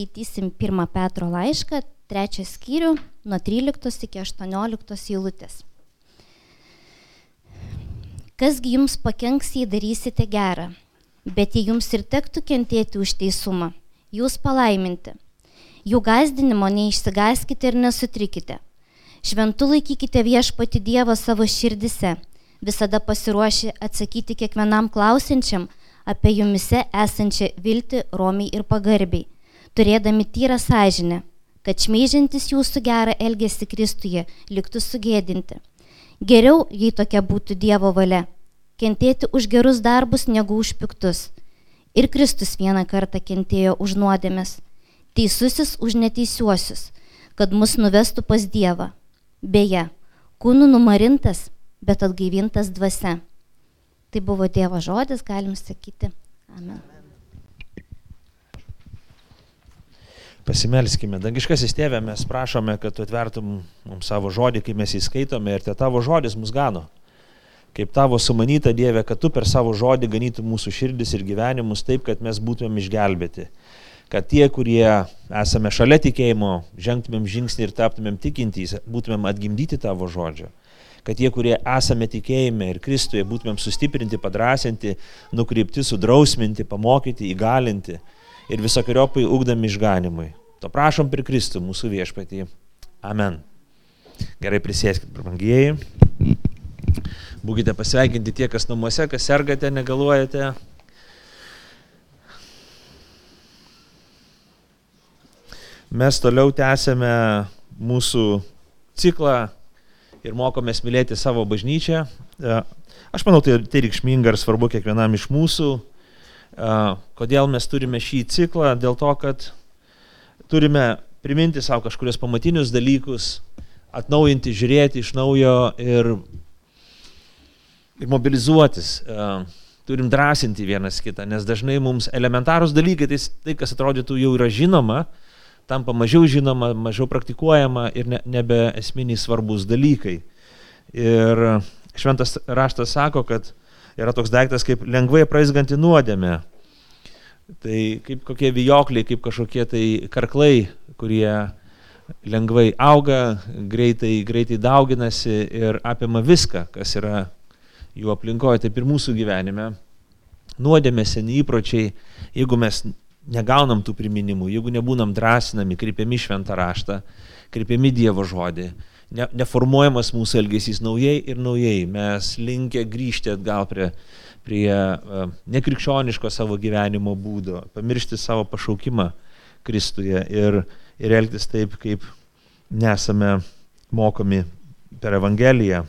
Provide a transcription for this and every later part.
skaitysim 1 Petro laišką, 3 skyrių, nuo 13 iki 18 eilutės. Kasgi jums pakenks, jei darysite gerą, bet jei jums ir tektų kentėti už teisumą, jūs palaiminti. Jų gazdinimo neišsigaskite ir nesutrikite. Šventu laikykite viešpati Dievą savo širdise, visada pasiruošę atsakyti kiekvienam klausinčiam apie jumise esančią viltį romiai ir pagarbiai, turėdami tyrą sąžinę, kad šmeižintis jūsų gerą elgesį Kristuje liktų sugėdinti. Geriau, jei tokia būtų Dievo valia, kentėti už gerus darbus negu už piktus. Ir Kristus vieną kartą kentėjo už nuodėmės, teisusis už neteisiuosius, kad mus nuvestų pas Dievą. Beje, kūnų numarintas, bet atgaivintas dvasia. Tai buvo Dievo žodis, galim sakyti. Amen. Pasimelskime. Dangiškasis tėvė, mes prašome, kad tu atvertum mums savo žodį, kai mes įskaitome ir te tavo žodis mus gano. Kaip tavo sumanyta Dieve, kad tu per savo žodį ganytum mūsų širdis ir gyvenimus taip, kad mes būtumėm išgelbėti. Kad tie, kurie esame šalia tikėjimo, žengtumėm žingsnį ir taptumėm tikintys, būtumėm atgimdyti tavo žodžio kad tie, kurie esame tikėjime ir Kristuje, būtumėm sustiprinti, padrasinti, nukreipti, sudrausminti, pamokyti, įgalinti ir visokiojopai ugdami išganimui. To prašom per Kristų mūsų viešpatį. Amen. Gerai prisėskit, brangieji. Būkite pasveikinti tie, kas namuose, kas sergate, negaluojate. Mes toliau tęsėme mūsų ciklą ir mokomės mylėti savo bažnyčią. E, aš manau, tai, tai reikšminga ir svarbu kiekvienam iš mūsų. E, kodėl mes turime šį ciklą? Dėl to, kad turime priminti savo kažkurios pamatinius dalykus, atnaujinti, žiūrėti iš naujo ir, ir mobilizuotis. E, turim drąsinti vienas kitą, nes dažnai mums elementarūs dalykai, tai, tai kas atrodytų jau yra žinoma, tampa mažiau žinoma, mažiau praktikuojama ir ne, nebe esminiai svarbus dalykai. Ir šventas raštas sako, kad yra toks daiktas kaip lengvai praizganti nuodėmė. Tai kaip kokie vijokliai, kaip kažkokie tai karklai, kurie lengvai auga, greitai, greitai dauginasi ir apima viską, kas yra jų aplinkoje, taip ir mūsų gyvenime. Nuodėmė, seni įpročiai, jeigu mes negaunam tų priminimų, jeigu nebūnam drąsinami, kreipiami šventą raštą, kreipiami Dievo žodį, ne, neformuojamas mūsų elgesys naujai ir naujai, mes linkę grįžti atgal prie prie e, nekrikščioniško savo gyvenimo būdo, pamiršti savo pašaukimą Kristuje ir, ir elgtis taip, kaip nesame mokomi per Evangeliją.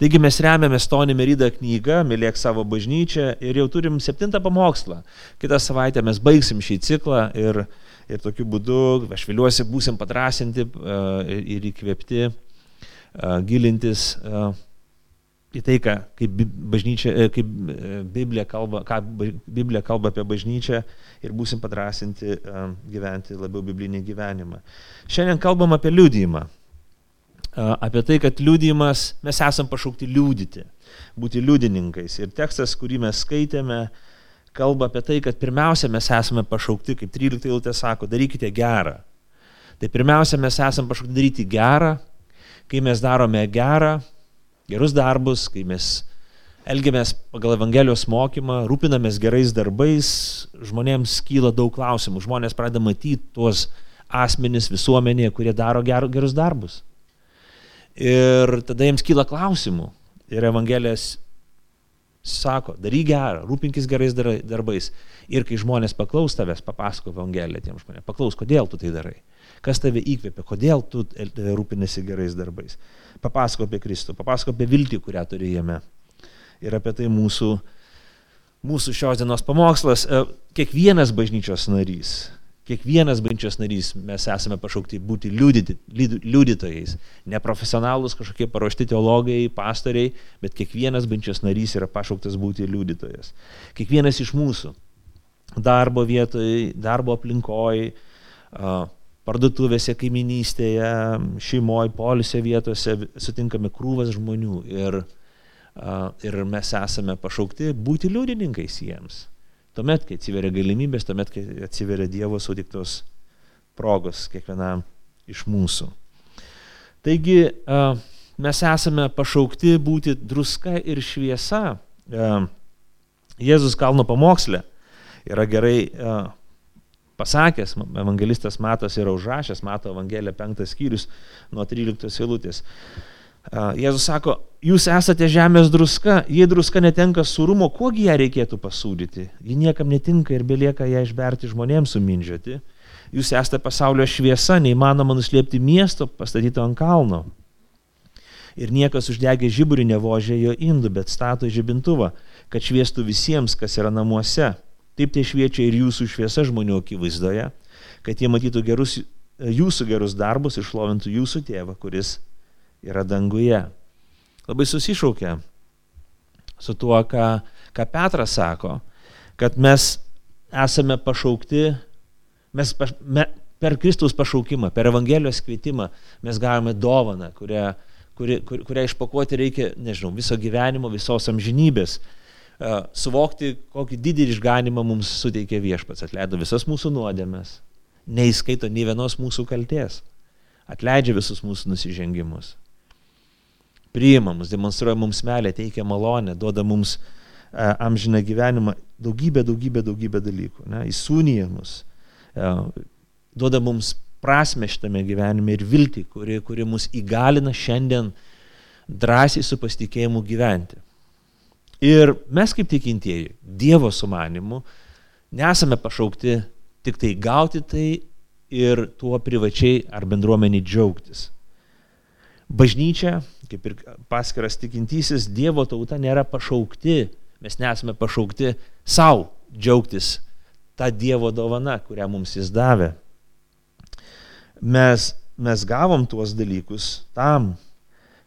Taigi mes remiamės Tony Merida knygą, mylėk savo bažnyčią ir jau turim septintą pamokslą. Kitą savaitę mes baigsim šį ciklą ir, ir tokiu būdu, aš viliuosi, būsim padrasinti e, ir įkvėpti e, gilintis į tai, ką, kaip, bažnyčia, e, kaip e, Biblija kalba, ką Biblija kalba apie bažnyčią ir būsim padrasinti e, gyventi labiau biblinį gyvenimą. Šiandien kalbam apie liūdėjimą. Apie tai, kad liūdėjimas, mes esam pašaukti liūdyti, būti liūdininkais. Ir tekstas, kurį mes skaitėme, kalba apie tai, kad pirmiausia mes esame pašaukti, kaip 13 eilutė sako, darykite gerą. Tai pirmiausia mes esame pašaukti daryti gerą, kai mes darome gerą, gerus darbus, kai mes elgiamės pagal Evangelijos mokymą, rūpinamės gerais darbais, žmonėms kyla daug klausimų, žmonės pradeda matyti tuos asmenys visuomenėje, kurie daro ger, gerus darbus. Ir tada jiems kyla klausimų. Ir Evangelijas sako, daryk gerą, rūpinkis gerais darbais. Ir kai žmonės paklaus tavęs, papasako Evangeliją tiem žmonėms, paklaus, kodėl tu tai darai, kas tave įkvėpia, kodėl tu rūpinasi gerais darbais papasako apie Kristų, papasako apie viltį, kurią turi jame. Ir apie tai mūsų, mūsų šios dienos pamokslas. E, kiekvienas bažnyčios narys, kiekvienas bažnyčios narys mes esame pašaukti būti liudyti, liudytojais. Neprofesionalus kažkokie paruošti teologai, pastoriai, bet kiekvienas bažnyčios narys yra pašauktas būti liudytojas. Kiekvienas iš mūsų darbo vietoje, darbo aplinkoje, parduotuvėse, kaiminystėje, šeimoje, polisio vietose sutinkame krūvas žmonių ir, ir mes esame pašaukti būti liudininkais jiems. Tuomet, kai atsiveria galimybės, tuomet, kai atsiveria Dievo sutiktos progos kiekvienam iš mūsų. Taigi mes esame pašaukti būti druska ir šviesa. Jėzus kalno pamokslė yra gerai pasakęs, evangelistas Matas yra užrašęs, Mato Evangelija 5 skyrius nuo 13 eilutės. Jėzus sako, jūs esate žemės druska, jei druska netenka surumo, kuogi ją reikėtų pasūdyti? Ji niekam netinka ir belieka ją išberti žmonėms sumindžioti. Jūs esate pasaulio šviesa, neįmanoma nuslėpti miesto pastatyto ant kalno. Ir niekas uždegė žiburį nevožė jo indų, bet stato žibintuvą, kad šviestų visiems, kas yra namuose. Taip tai šviečia ir jūsų šviesa žmonių akivaizdoje, kad jie matytų gerus, jūsų gerus darbus ir šlovintų jūsų tėvą, kuris yra danguje. Labai susišaukia su tuo, ką, ką Petras sako, kad mes esame pašaukti, mes paš, me, per Kristaus pašaukimą, per Evangelijos kvietimą mes gavome dovaną, kurią, kuri, kur, kurią išpakuoti reikia, nežinau, viso gyvenimo, visos amžinybės suvokti, kokį didelį išganimą mums suteikė viešpats, atleido visas mūsų nuodėmes, neįskaito nei vienos mūsų kalties, atleidžia visus mūsų nusižengimus, priima mus, demonstruoja mums melę, teikia malonę, duoda mums amžiną gyvenimą, daugybę, daugybę, daugybę dalykų, ne, įsūnyja mus, duoda mums prasme šitame gyvenime ir viltį, kuri, kuri mus įgalina šiandien drąsiai su pasitikėjimu gyventi. Ir mes kaip tikintieji, Dievo sumanimu, nesame pašaukti tik tai gauti tai ir tuo privačiai ar bendruomeniai džiaugtis. Bažnyčia, kaip ir paskiras tikintysis, Dievo tauta nėra pašaukti, mes nesame pašaukti savo džiaugtis tą Dievo dovaną, kurią mums jis davė. Mes, mes gavom tuos dalykus tam,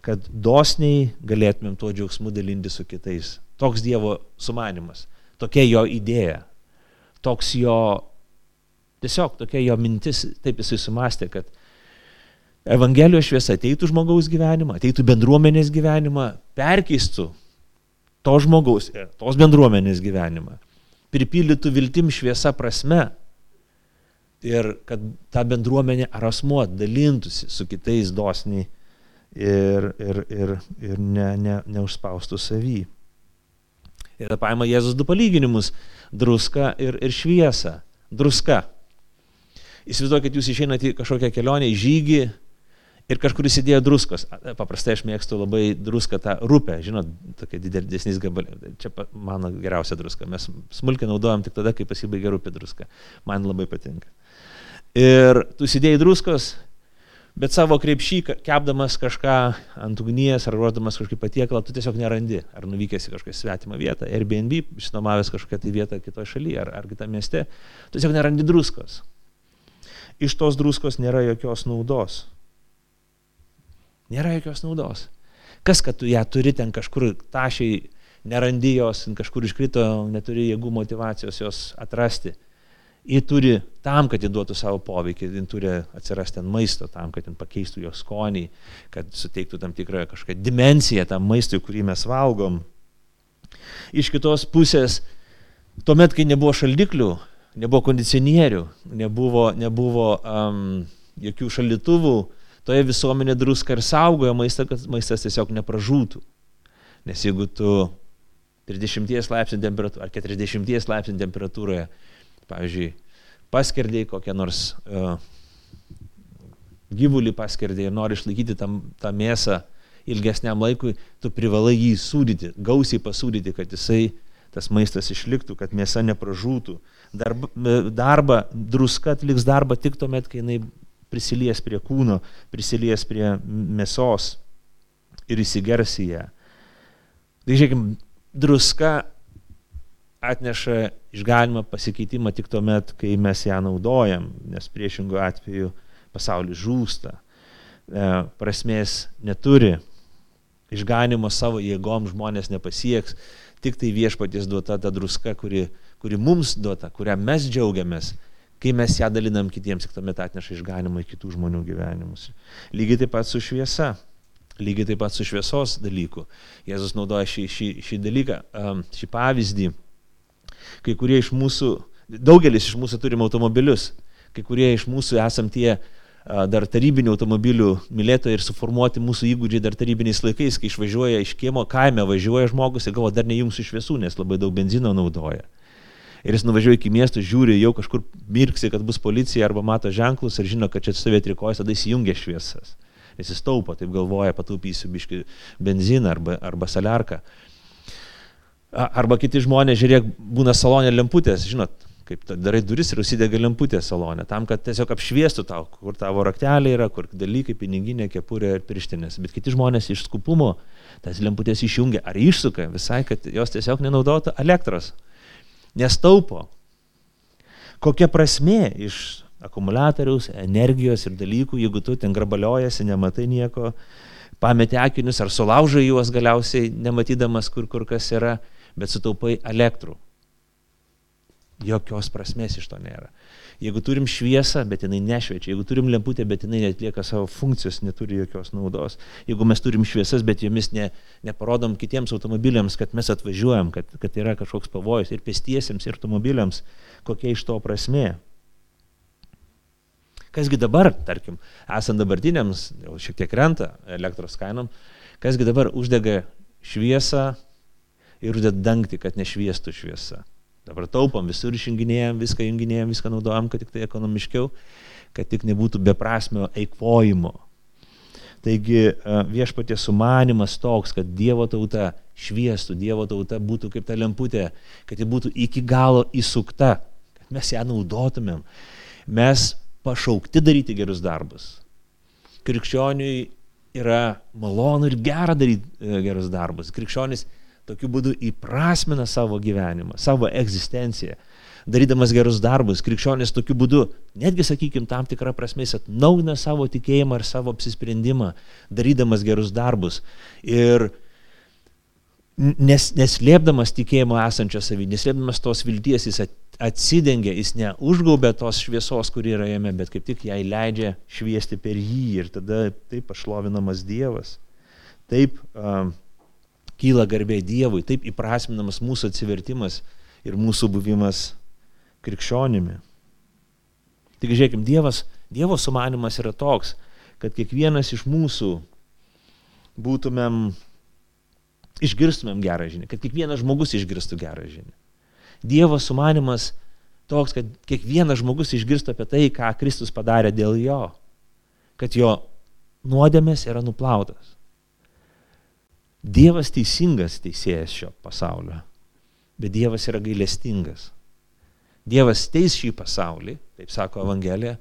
kad dosniai galėtumėm tuo džiaugsmu dalinti su kitais. Toks Dievo sumanimas, tokia jo idėja, toks jo, tiesiog tokia jo mintis, taip jisai sumastė, kad Evangelijos šviesa ateitų žmogaus gyvenimą, ateitų bendruomenės gyvenimą, perkeistų to žmogaus, tos bendruomenės gyvenimą, pripildytų viltim šviesa prasme ir kad ta bendruomenė ar asmuo dalintųsi su kitais dosniai ir, ir, ir, ir ne, ne, neužspaustų savy. Ir paima Jėzus du palyginimus - druska ir, ir šviesa. Druska. Įsivaizduokit, jūs išeinate į kažkokią kelionę, į žygį ir kažkur įsidėjo druskos. Paprastai aš mėgstu labai druską tą rupę, žinot, tokia didesnis gabalė. Čia mano geriausia druska. Mes smulkiai naudojam tik tada, kai pasibaigia rupė druska. Man labai patinka. Ir tu įsidėjai druskos bet savo krepšį, kepdamas kažką ant ugnies ar ruošdamas kažkokį patiekalą, tu tiesiog nerandi. Ar nuvykęs į kažkokią svetimą vietą, Airbnb, išsinomavęs kažkokią tai vietą kitoje šalyje ar, ar kitame mieste, tu tiesiog nerandi druskos. Iš tos druskos nėra jokios naudos. Nėra jokios naudos. Kas, kad tu ją turi ten kažkur tašiai, nerandi jos, kažkur iškrito, neturi jėgų motivacijos jos atrasti Ji turi tam, kad ji duotų savo poveikį, ji turi atsirasti ant maisto, tam, kad ji pakeistų jo skonį, kad suteiktų tam tikrą kažkokią dimensiją tam maistui, kurį mes valgom. Iš kitos pusės, tuomet, kai nebuvo šaldiklių, nebuvo kondicionierių, nebuvo, nebuvo um, jokių šaldytuvų, toje visuomenė druska ir saugojo maistą, kad maistas tiesiog nepražūtų. Nes jeigu tu 30 laipsnių temperatūroje ar 40 laipsnių temperatūroje pavyzdžiui, paskerdėjai kokią nors uh, gyvulį paskerdėjai ir nori išlaikyti tam, tą mėsą ilgesniam laikui, tu privalai jį sūdyti, gausiai pasūdyti, kad jisai tas maistas išliktų, kad mėsa nepražūtų. Darba, darba druska atliks darbą tik tuomet, kai jinai prisilies prie kūno, prisilies prie mėsos ir įsigers į ją. Tai žiūrėkime, druska atneša išganimą pasikeitimą tik tuomet, kai mes ją naudojam, nes priešingų atveju pasaulis žūsta, e, prasmės neturi, išganimo savo jėgom žmonės nepasieks, tik tai viešpaties duota ta druska, kuri, kuri mums duota, kurią mes džiaugiamės, kai mes ją dalinam kitiems, tik tuomet atneša išganimą į kitų žmonių gyvenimus. Lygiai taip pat su šviesa. Lygiai taip pat su šviesos dalyku. Jėzus naudoja šį, šį, šį dalyką, šį pavyzdį kai kurie iš mūsų, daugelis iš mūsų turim automobilius. Kai kurie iš mūsų esam tie dar tarybinių automobilių mylėtojai ir suformuoti mūsų įgūdžiai dar tarybiniais laikais, kai išvažiuoja iš kiemo, kaime važiuoja žmogus ir galvo, dar neįjungsiu šviesų, nes labai daug benzino naudoja. Ir jis nuvažiuoja iki miesto, žiūri, jau kažkur mirksi, kad bus policija arba mato ženklus ir žino, kad čia stovėt rikojas, tada įsijungia šviesas. Jis įstaupo, taip galvoja, pataupysiu biški benziną arba, arba saliarką. Arba kiti žmonės, žiūrėk, būna salonė lemputės, žinot, kaip darai duris ir užsidega lemputė salonė, tam, kad tiesiog apšviestų tau, kur tavo raktelė yra, kur dalykai, piniginė, kepurė ir pirštinės. Bet kiti žmonės iš skupumo tas lemputės išjungia ar išsuka visai, kad jos tiesiog nenaudotų elektros. Nes taupo. Kokia prasme iš akumuliatoriaus, energijos ir dalykų, jeigu tu ten grabaliojasi, nematai nieko, pameti akinius ar sulaužai juos galiausiai, nematydamas, kur kur kas yra, bet sutaupai elektrų. Jokios prasmės iš to nėra. Jeigu turim šviesą, bet jinai nešviečia, jeigu turim lemputę, bet jinai netlieka savo funkcijos, neturi jokios naudos. Jeigu mes turim šviesas, bet jomis ne, neparodom kitiems automobiliams, kad mes atvažiuojam, kad, kad yra kažkoks pavojus ir pėstiesiems, ir automobiliams, kokia iš to prasmė. Kasgi dabar, tarkim, esant dabartiniams, jau šiek tiek renta elektros kainom, kasgi dabar uždega šviesą ir uždeda dangti, kad nešviestų šviesa. Dabar taupom, visur išjunginėjom, viską junginėjom, viską naudojam, kad tik tai ekonomiškiau, kad tik nebūtų beprasmio eikvojimo. Taigi e, viešpatės sumanimas toks, kad Dievo tauta šviestų, Dievo tauta būtų kaip ta lemputė, kad ji būtų iki galo įsukta, kad mes ją naudotumėm. Mes pašaukti daryti gerus darbus. Krikščioniui yra malonu ir gera daryti e, gerus darbus. Krikščionis tokiu būdu įprasmina savo gyvenimą, savo egzistenciją. Darydamas gerus darbus, krikščionis tokiu būdu, netgi, sakykime, tam tikrą prasme jis atnaujina savo tikėjimą ir savo apsisprendimą, darydamas gerus darbus. Ir nes, neslėpdamas tikėjimo esančio savį, neslėpdamas tos vilties, jis atsidengia, jis neužgaubia tos šviesos, kuri yra jame, bet kaip tik jai leidžia šviesti per jį ir tada taip pašlovinamas Dievas. Taip um, kyla garbė Dievui, taip įprasminamas mūsų atsivertimas ir mūsų buvimas krikščionimi. Tik žiūrėkim, Dievas, Dievo sumanimas yra toks, kad kiekvienas iš mūsų būtumėm, išgirstumėm gerą žinią, kad kiekvienas žmogus išgirstų gerą žinią. Dievo sumanimas toks, kad kiekvienas žmogus išgirstų apie tai, ką Kristus padarė dėl jo, kad jo nuodėmės yra nuplautas. Dievas teisingas teisėjas šio pasaulio, bet Dievas yra gailestingas. Dievas teis šį pasaulį, taip sako Evangelija,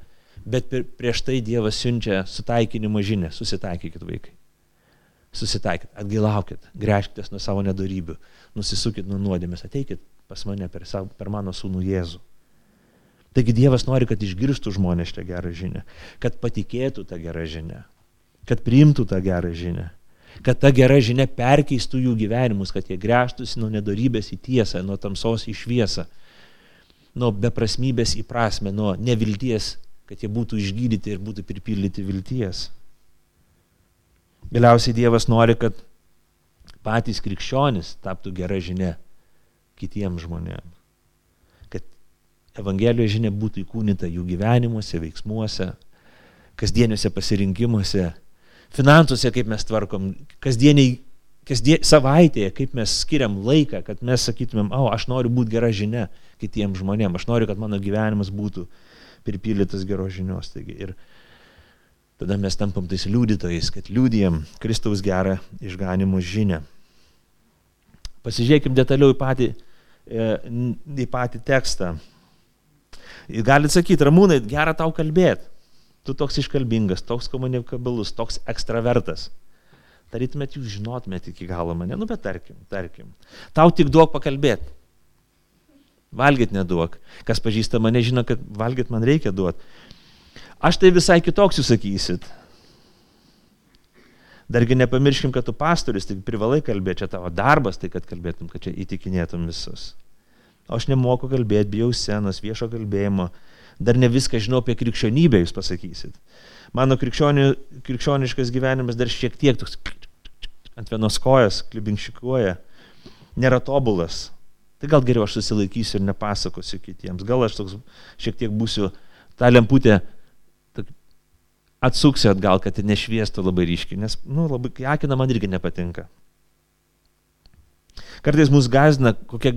bet prieš tai Dievas siunčia sutaikinimo žinę, susitaikykit vaikai. Susitaikit, atgailaukit, grėžkitės nuo savo nedarybių, nusisukit nuo nuodėmės, ateikit pas mane per, savo, per mano sūnų Jėzų. Taigi Dievas nori, kad išgirstų žmonės šitą gerą žinę, kad patikėtų tą gerą žinę, kad priimtų tą gerą žinę kad ta gera žinia perkeistų jų gyvenimus, kad jie grėžtųsi nuo nedarybės į tiesą, nuo tamsos į šviesą, nuo beprasmybės į prasme, nuo nevilties, kad jie būtų išgydyti ir būtų pripildyti vilties. Galiausiai Dievas nori, kad patys krikščionis taptų gera žinia kitiems žmonėms. Kad Evangelijos žinia būtų įkūnyta jų gyvenimuose, veiksmuose, kasdieniuose pasirinkimuose finansuose, kaip mes tvarkom, kasdieniai, kasdien, savaitėje, kaip mes skiriam laiką, kad mes sakytumėm, o, aš noriu būti gera žinia kitiems žmonėms, aš noriu, kad mano gyvenimas būtų pripildytas geros žinios. Taigi, ir tada mes tampam tais liudytojais, kad liūdėjom Kristaus gerą išganimo žinę. Pasižiūrėkime detaliau į patį, e, į patį tekstą. Galit sakyti, ramūnai, gera tau kalbėti tu toks iškalbingas, toks komunikabilus, toks ekstravertas. Tarytumėt jūs žinotumėt iki galo mane, nu bet tarkim, tarkim. Tau tik duok pakalbėti. Valgyt neduok. Kas pažįsta mane, žino, kad valgyt man reikia duoti. Aš tai visai kitoks jūs sakysit. Dargi nepamirškim, kad tu pastorius, tai privalai kalbėti, čia tavo darbas, tai kad kalbėtum, kad čia įtikinėtum visus. O aš nemoku kalbėti, bijau senos, viešo kalbėjimo dar ne viską žinau apie krikščionybę, jūs pasakysit. Mano krikščioni, krikščioniškas gyvenimas dar šiek tiek toks ant vienos kojas, klibinšikuoja, nėra tobulas. Tai gal geriau aš susilaikysiu ir nepasakosiu kitiems. Gal aš toks šiek tiek būsiu tą lemputę atsuksiu atgal, kad nešviestų labai ryškiai, nes, nu, labai, kai akina man irgi nepatinka. Kartais mus gazina, kokia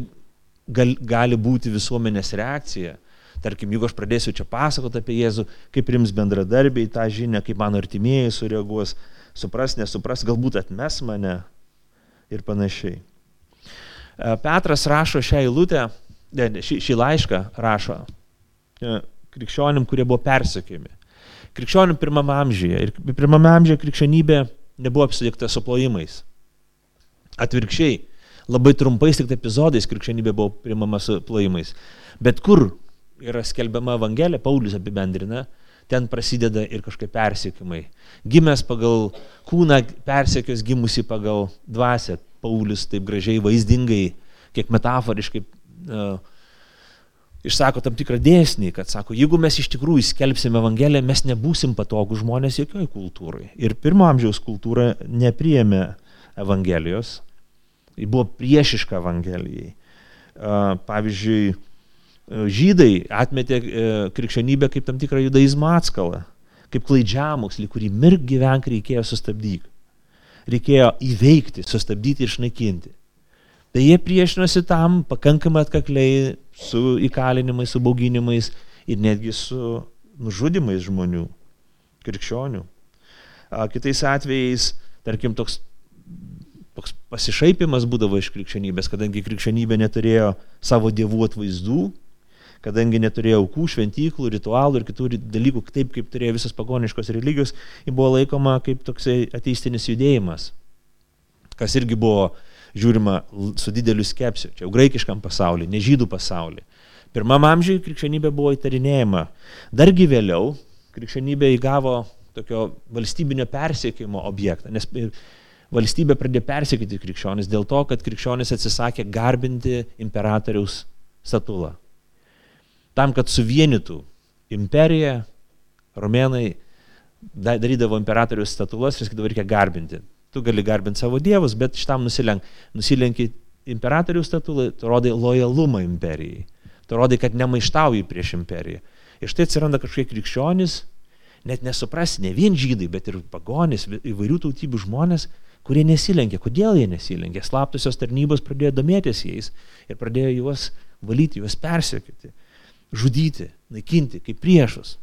gal, gali būti visuomenės reakcija. Tarkim, jeigu aš pradėsiu čia pasakoti apie Jėzų, kaip prims bendradarbiai tą žinią, kaip mano artimieji sureaguos, supras, nesupras, galbūt atmes mane ir panašiai. E, Petras rašo šią eilutę, šį, šį laišką rašo e, krikščionim, kurie buvo persekiami. Krikščionim pirmame amžiuje. Ir pirmame amžiuje krikščionybė nebuvo apsidėkta su plojimais. Atvirkščiai, labai trumpais tik epizodais krikščionybė buvo primama su plojimais. Bet kur yra skelbiama Evangelija, Paulius apibendrina, ten prasideda ir kažkokie persiekimai. Gimęs pagal kūną, persekios gimusi pagal dvasę. Paulius taip gražiai, vaizdingai, kiek metaforiškai uh, išsako tam tikrą dėsnį, kad sako, jeigu mes iš tikrųjų skelbsime Evangeliją, mes nebūsim patogų žmonės jokioj kultūrai. Ir pirmo amžiaus kultūra nepriėmė Evangelijos, ji buvo priešiška Evangelijai. Uh, pavyzdžiui, žydai atmetė e, krikščionybę kaip tam tikrą judaizmo atskalą, kaip klaidžiamokslį, kurį mirk gyvenk reikėjo sustabdyti. Reikėjo įveikti, sustabdyti ir išnaikinti. Tai jie priešinosi tam pakankamai atkakliai su įkalinimais, su bauginimais ir netgi su nužudimais žmonių, krikščionių. Kitais atvejais, tarkim, toks, toks pasišaipimas būdavo iš krikščionybės, kadangi krikščionybė neturėjo savo dievų atvaizdų, kadangi neturėjo aukų, šventyklų, ritualų ir kitų dalykų, taip kaip turėjo visas pagoniškos religijos, ji buvo laikoma kaip toksai ateistinis judėjimas, kas irgi buvo žiūrima su dideliu skepsiu, čia jau graikiškam pasauliu, ne žydų pasauliu. Pirmam amžiui krikščionybė buvo įtarinėjama. Dargi vėliau krikščionybė įgavo tokio valstybinio persiekimo objektą, nes valstybė pradėjo persiekyti krikščionis dėl to, kad krikščionis atsisakė garbinti imperatoriaus statulą tam, kad suvienytų imperiją, romėnai darydavo imperatorius statulas ir sakydavo, reikia garbinti. Tu gali garbinti savo dievus, bet šitam nusilenk, nusilenki imperatoriaus statulą, tu rodai lojalumą imperijai. Tu rodai, kad nemaištauji prieš imperiją. Ir štai atsiranda kažkokie krikščionys, net nesuprasi, ne vien žydai, bet ir pagonys, įvairių tautybių žmonės, kurie nesilenkė. Kodėl jie nesilenkė? Slaptusios tarnybos pradėjo domėtis jais ir pradėjo juos valyti, juos persiekyti žudyti, naikinti kaip priešus.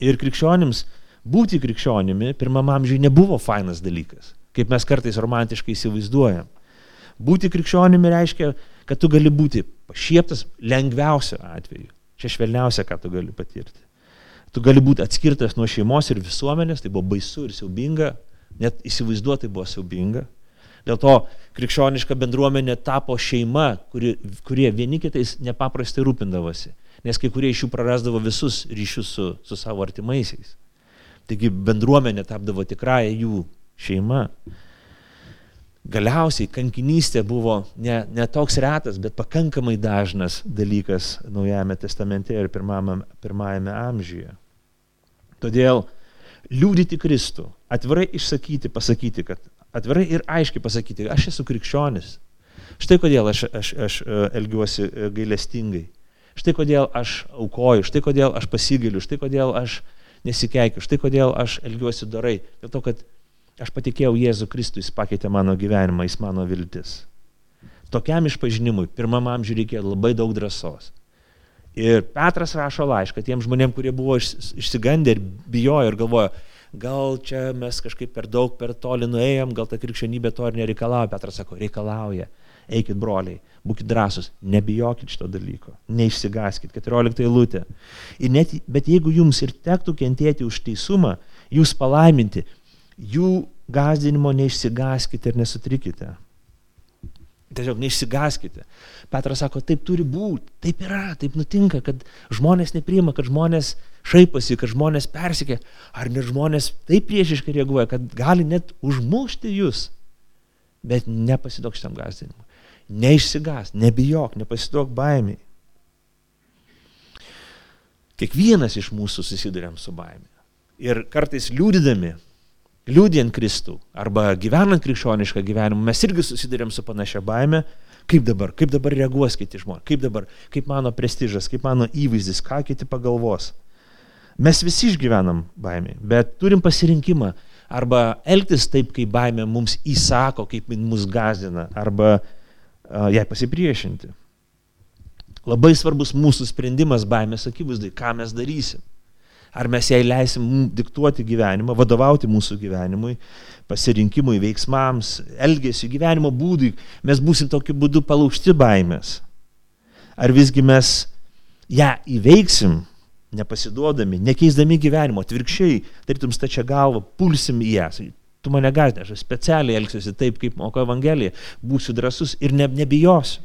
Ir krikščionims, būti krikščionimi pirmam amžiui nebuvo fainas dalykas, kaip mes kartais romantiškai įsivaizduojam. Būti krikščionimi reiškia, kad tu gali būti pašieptas lengviausiu atveju. Čia švelniausia, ką tu gali patirti. Tu gali būti atskirtas nuo šeimos ir visuomenės, tai buvo baisu ir siaubinga, net įsivaizduoti buvo siaubinga. Dėl to krikščioniška bendruomenė tapo šeima, kuri, kurie vieni kitais nepaprastai rūpindavosi nes kai kurie iš jų prarasdavo visus ryšius su, su savo artimaisiais. Taigi bendruomenė tapdavo tikrąją jų šeima. Galiausiai kankinystė buvo ne, ne toks retas, bet pakankamai dažnas dalykas Naujajame testamente ir pirmame, pirmajame amžiuje. Todėl liūdyti Kristų, atvirai išsakyti, pasakyti, kad atvirai ir aiškiai pasakyti, aš esu krikščionis. Štai kodėl aš, aš, aš e, elgiuosi e, gailestingai. Štai kodėl aš aukoju, štai kodėl aš pasigiliu, štai kodėl aš nesikeikiu, štai kodėl aš elgiuosi dorai. Dėl to, kad aš patikėjau Jėzų Kristų, jis pakeitė mano gyvenimą, jis mano viltis. Tokiam išpažinimui pirmam amžiui reikėjo labai daug drąsos. Ir Petras rašo laišką tiem žmonėm, kurie buvo išsigandę ir bijojo ir galvojo, gal čia mes kažkaip per daug, per toli nuėjom, gal ta krikščionybė to ir nereikalauja. Petras sako, reikalauja. Eikit broliai, būkite drąsūs, nebijokit šito dalyko, neišsigaskit, 14 eilutė. Net, bet jeigu jums ir tektų kentėti už teisumą, jūs palaiminti, jų gazdinimo neišsigaskite ir nesutrikite. Tiesiog neišsigaskite. Petras sako, taip turi būti, taip yra, taip nutinka, kad žmonės nepriima, kad žmonės šaiposi, kad žmonės persikė, ar net žmonės taip priešiškai reaguoja, kad gali net užmušti jūs, bet nepasidok šitam gazdinimui. Neišsigas, nebijok, nepasiduok baimiai. Kiekvienas iš mūsų susidurėm su baime. Ir kartais liūdydami, liūdint Kristų arba gyvenant krikščionišką gyvenimą, mes irgi susidurėm su panašia baime, kaip dabar, kaip dabar reaguos kiti žmonės, kaip dabar, kaip mano prestižas, kaip mano įvaizdis, ką kiti pagalvos. Mes visi išgyvenam baimį, bet turim pasirinkimą. Arba elgtis taip, kaip baimė mums įsako, kaip mus gazdina, arba uh, jai pasipriešinti. Labai svarbus mūsų sprendimas baimės akivaizdai, ką mes darysim. Ar mes jai leisim diktuoti gyvenimą, vadovauti mūsų gyvenimui, pasirinkimui, veiksmams, elgesiu, gyvenimo būdui, mes būsim tokiu būdu palaužti baimės. Ar visgi mes ją įveiksim, nepasiduodami, nekeisdami gyvenimo, atvirkščiai, tarytum stačia galva, pulsim į ją. Tu mane gazdė, aš specialiai elgsiuosi taip, kaip moko Evangelija, būsiu drasus ir ne, nebijosiu.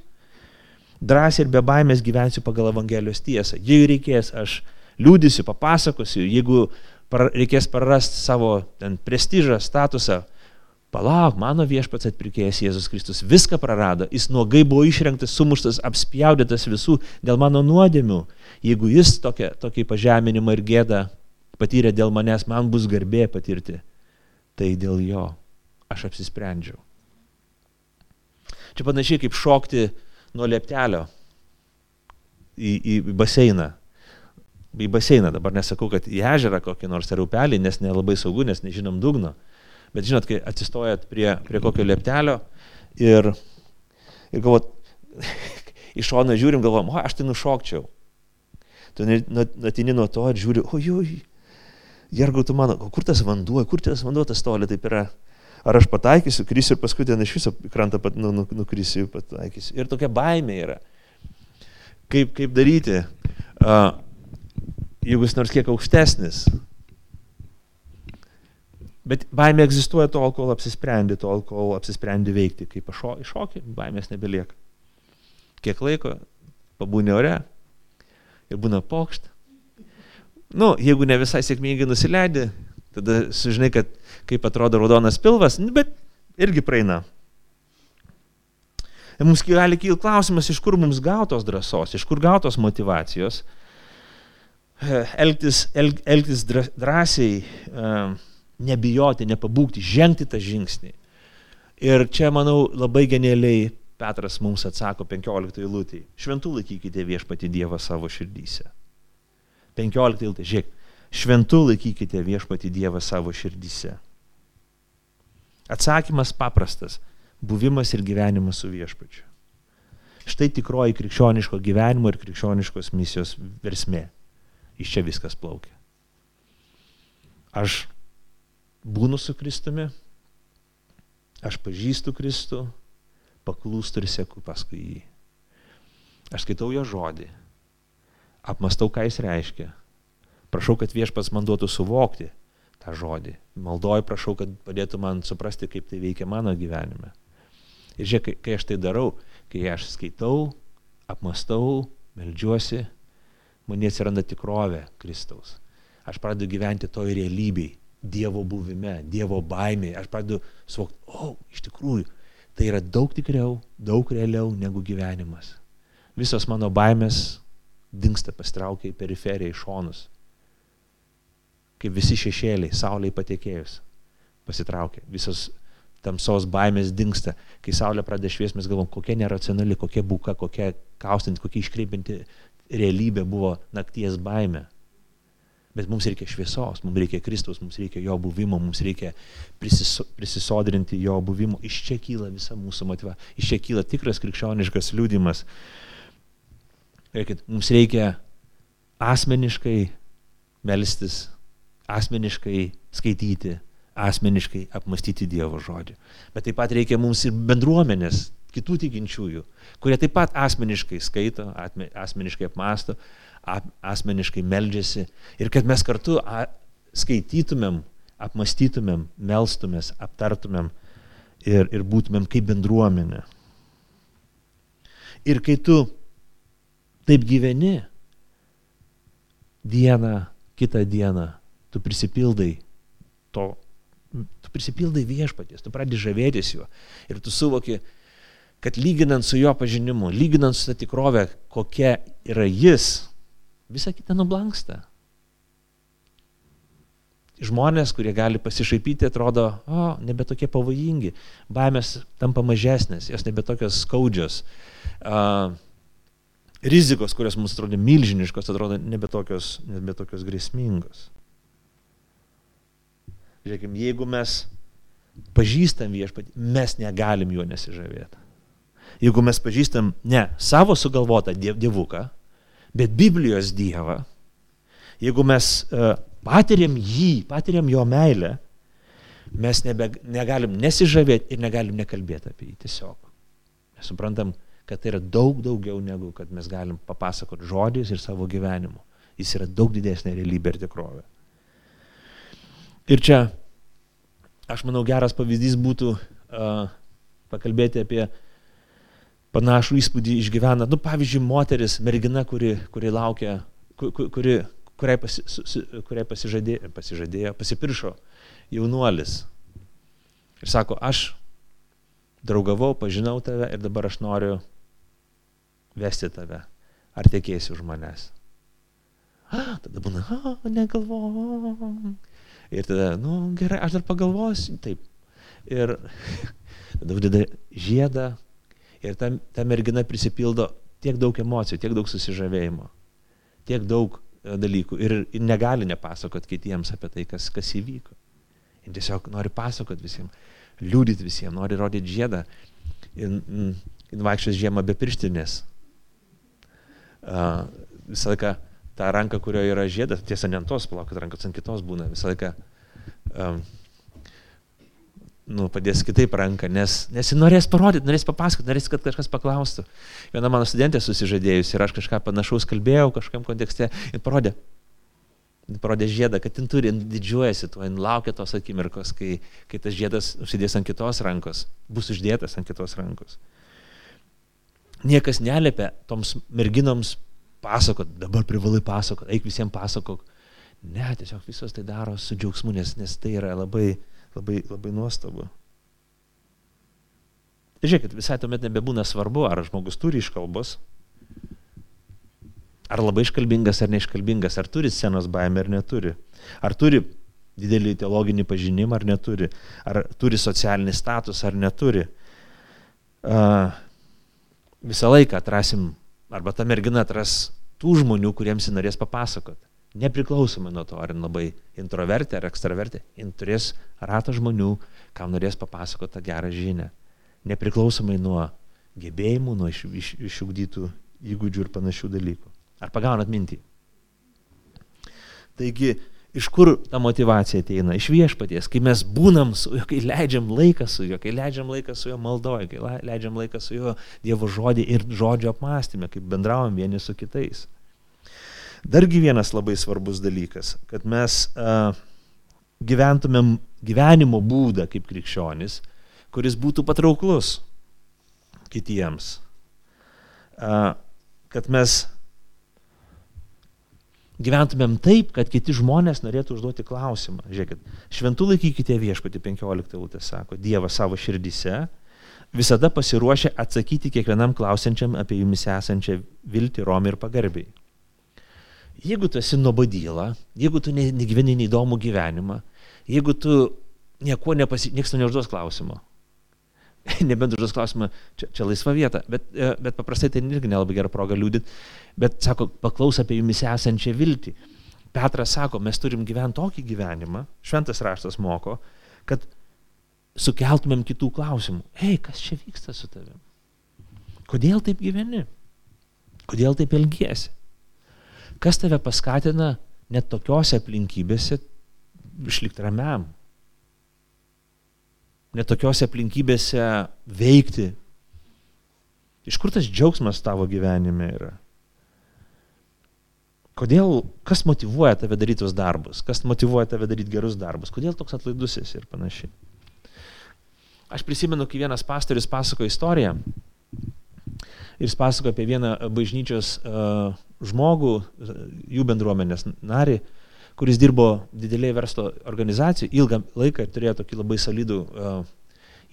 Drąsiai ir be baimės gyvensiu pagal Evangelijos tiesą. Jei reikės, aš liūdisiu, papasakosiu, jeigu par, reikės prarasti savo ten prestižą, statusą, palauk, mano viešpats atpirkėjas Jėzus Kristus viską prarado, jis nuogai buvo išrenktas, sumuštas, apspjaudytas visų dėl mano nuodėmių. Jeigu jis tokia, tokį pažeminimą ir gėdą patyrė dėl manęs, man bus garbė patirti, tai dėl jo aš apsisprendžiau. Čia panašiai kaip šokti nuo lieptelio į, į baseiną į baseiną. Dabar nesakau, kad į ežerą kokį nors ar upelį, nes nelabai saugu, nes nežinom dugno. Bet žinot, kai atsistojat prie, prie kokio lieptelio ir, ir galvot, iš šono žiūrim, galvom, o aš tai nušokčiau. Tu atini nuo to ir žiūri, ojoj, jergau tu mano, kur tas vanduo, kur tas vanduo tas toli taip yra. Ar aš pataikysiu, krisiu ir paskui ten iš viso krantą pat, nu, nu, nukrisiu, pataikysiu. Ir tokia baimė yra. Kaip, kaip daryti? Uh, jeigu jis nors kiek aukštesnis. Bet baimė egzistuoja tol, kol apsisprendi, tol, kol apsisprendi veikti. Kai iššokį, baimės nebelieka. Kiek laiko pabūni ore ir būna pokšt. Nu, jeigu ne visai sėkmingai nusileidi, tada sužinai, kad kaip atrodo raudonas pilvas, nu, bet irgi praeina. Ir mums gali kilti klausimas, iš kur mums gautos drąsos, iš kur gautos motivacijos elgtis, elg, elgtis drąsiai, nebijoti, nepabūgti, žengti tą žingsnį. Ir čia, manau, labai genialiai Petras mums atsako 15 eilutį. Šventų laikykite viešpati Dievą savo širdyse. 15 eilutė, žiūrėk, šventų laikykite viešpati Dievą savo širdyse. Atsakymas paprastas - buvimas ir gyvenimas su viešpačiu. Štai tikroji krikščioniško gyvenimo ir krikščioniškos misijos versmė. Iš čia viskas plaukia. Aš būnu su Kristumi, aš pažįstu Kristų, paklūstu ir sėku paskui jį. Aš skaitau jo žodį, apmastau, ką jis reiškia. Prašau, kad viešpas man duotų suvokti tą žodį. Maldoju, prašau, kad padėtų man suprasti, kaip tai veikia mano gyvenime. Ir žiūrėk, kai aš tai darau, kai aš skaitau, apmastau, melžiuosi, man atsiranda tikrovė Kristaus. Aš pradedu gyventi toj realybėj, Dievo buvime, Dievo baimėje. Aš pradedu suvokti, o, oh, iš tikrųjų, tai yra daug tikriau, daug realiau negu gyvenimas. Visos mano baimės dinksta pastraukia į periferiją, į šonus. Kaip visi šešėliai, sauliai patekėjus, pasitraukia. Visos tamsos baimės dinksta. Kai saulė pradeda šviesti, mes galvom, kokia neracionali, kokia buka, kokia kaustinti, kokia iškreipinti realybė buvo nakties baime. Bet mums reikia šviesos, mums reikia Kristaus, mums reikia jo buvimo, mums reikia prisiso, prisisodrinti jo buvimo. Iš čia kyla visa mūsų motyva, iš čia kyla tikras krikščioniškas liūdimas. Reikit, mums reikia asmeniškai melstis, asmeniškai skaityti, asmeniškai apmastyti Dievo žodį. Bet taip pat reikia mums ir bendruomenės, kitų tikinčiųjų, kurie taip pat asmeniškai skaito, asmeniškai apmąsto, asmeniškai meldžiasi ir kad mes kartu skaitytumėm, apmastytumėm, melstumės, aptartumėm ir, ir būtumėm kaip bendruomenė. Ir kai tu taip gyveni, dieną, kitą dieną, tu prisipildai to, tu prisipildai viešpaties, tu pradedi žavėtis juo ir tu suvoki, kad lyginant su jo pažinimu, lyginant su ta tikrove, kokia yra jis, visa kita nublanksta. Žmonės, kurie gali pasišaipyti, atrodo, o, nebe tokie pavojingi, baimės tampa mažesnės, jos nebe tokios skaudžios. Uh, rizikos, kurios mums atrodo milžiniškos, atrodo nebe tokios, nebe tokios grėsmingos. Žiūrėkime, jeigu mes pažįstam viešpatį, mes negalim juo nesižavėti. Jeigu mes pažįstam ne savo sugalvotą diev, dievuką, bet Biblijos dievą, jeigu mes uh, patiriam jį, patiriam jo meilę, mes nebe, negalim nesižavėti ir negalim nekalbėti apie jį tiesiog. Mes suprantam, kad tai yra daug daugiau negu kad mes galim papasakoti žodžiais ir savo gyvenimu. Jis yra daug didesnė realybė ir tikrovė. Ir čia, aš manau, geras pavyzdys būtų uh, pakalbėti apie panašų įspūdį išgyvena, nu, pavyzdžiui, moteris, mergina, kuri, kuri laukia, kuri, kuriai, pasi, kuriai pasižadėjo, pasižadėjo, pasipiršo jaunuolis. Ir sako, aš draugavau, pažinau tave ir dabar aš noriu vesti tave. Ar tekėsi už manęs? A, tada būna, a, negalvom. Ir tada, nu gerai, aš dar pagalvosiu. Taip. Ir tada uždeda žiedą ir ta, ta mergina prisipildo tiek daug emocijų, tiek daug susižavėjimo, tiek daug e, dalykų ir, ir negali nepasakot kitiems apie tai, kas, kas įvyko. Ir tiesiog nori pasakot visiems, liūdyti visiems, nori rodyti žiedą. Ir, ir vaikščios žiemą be pirštinės, uh, visą laiką tą ranką, kurioje yra žiedas, tiesa, ne ant tos, palaukit, rankos ant kitos būna, visą laiką um, nu, padės kitaip ranką, nes, nes jis norės parodyti, norės papasakoti, norės, kad kažkas paklaustų. Viena mano studentė susižadėjusi ir aš kažką panašaus kalbėjau kažkam kontekste ir parodė, parodė žiedą, kad jin turi, jin didžiuojasi tuo, jin laukia tos akimirkos, kai, kai tas žiedas užsidės ant kitos rankos, bus uždėtas ant kitos rankos niekas neliepia toms merginoms pasakot, dabar privalai pasakot, eik visiems pasakok. Ne, tiesiog visos tai daro su džiaugsmu, nes, nes tai yra labai, labai, labai nuostabu. Žiūrėkit, visai tuomet nebebūna svarbu, ar žmogus turi iškalbos, ar labai iškalbingas, ar neiškalbingas, ar turi scenos baimę, ar neturi, ar turi didelį teologinį pažinimą, ar neturi, ar turi socialinį statusą, ar neturi. Uh, visą laiką atrasim, arba ta mergina atras tų žmonių, kuriems jis norės papasakot. Nepriklausomai nuo to, ar labai introvertė ar ekstravertė, jin turės ratą žmonių, kam norės papasakoti tą gerą žinią. Nepriklausomai nuo gebėjimų, nuo iš, iš, išugdytų įgūdžių ir panašių dalykų. Ar pagaunat mintį? Taigi, Iš kur ta motivacija ateina? Iš viešpaties, kai mes būnam su juo, kai leidžiam laiką su juo, kai leidžiam laiką su juo maldoje, kai leidžiam laiką su juo Dievo žodį ir žodžio apmąstymę, kaip bendravom vieni su kitais. Dargi vienas labai svarbus dalykas, kad mes uh, gyventumėm gyvenimo būdą kaip krikščionis, kuris būtų patrauklus kitiems. Uh, kad mes gyventumėm taip, kad kiti žmonės norėtų užduoti klausimą. Žiūrėkit, šventų laikykite viešpatį 15 eilutė sako, Dievas savo širdyse visada pasiruošia atsakyti kiekvienam klausiančiam apie jumis esančią viltį, romį ir pagarbiai. Jeigu tu esi nuobodyla, jeigu tu negyveni neįdomų gyvenimą, jeigu tu nieko nepasi... nieks tu neužduos klausimo, nebent užduos klausimą, čia, čia laisva vieta, bet, e, bet paprastai tai irgi nelabai gera proga liūdit, bet sako, paklaus apie jumis esančią viltį. Petras sako, mes turim gyventi tokį gyvenimą, šventas raštas moko, kad sukeltumėm kitų klausimų. Ei, kas čia vyksta su tavim? Kodėl taip gyveni? Kodėl taip elgiesi? Kas tave paskatina net tokiose aplinkybėse išlikti ramiam, netokiose aplinkybėse veikti. Iš kur tas džiaugsmas tavo gyvenime yra? Kodėl, kas motivuoja tave daryti tos darbus, kas motivuoja tave daryti gerus darbus, kodėl toks atlaidus esi ir panašiai. Aš prisimenu, kai vienas pastorius pasako istoriją ir jis pasako apie vieną bažnyčios uh, žmogų, jų bendruomenės narį, uh, kuris dirbo didelėje verslo organizacijoje ilgą laiką ir turėjo tokį labai solidų uh,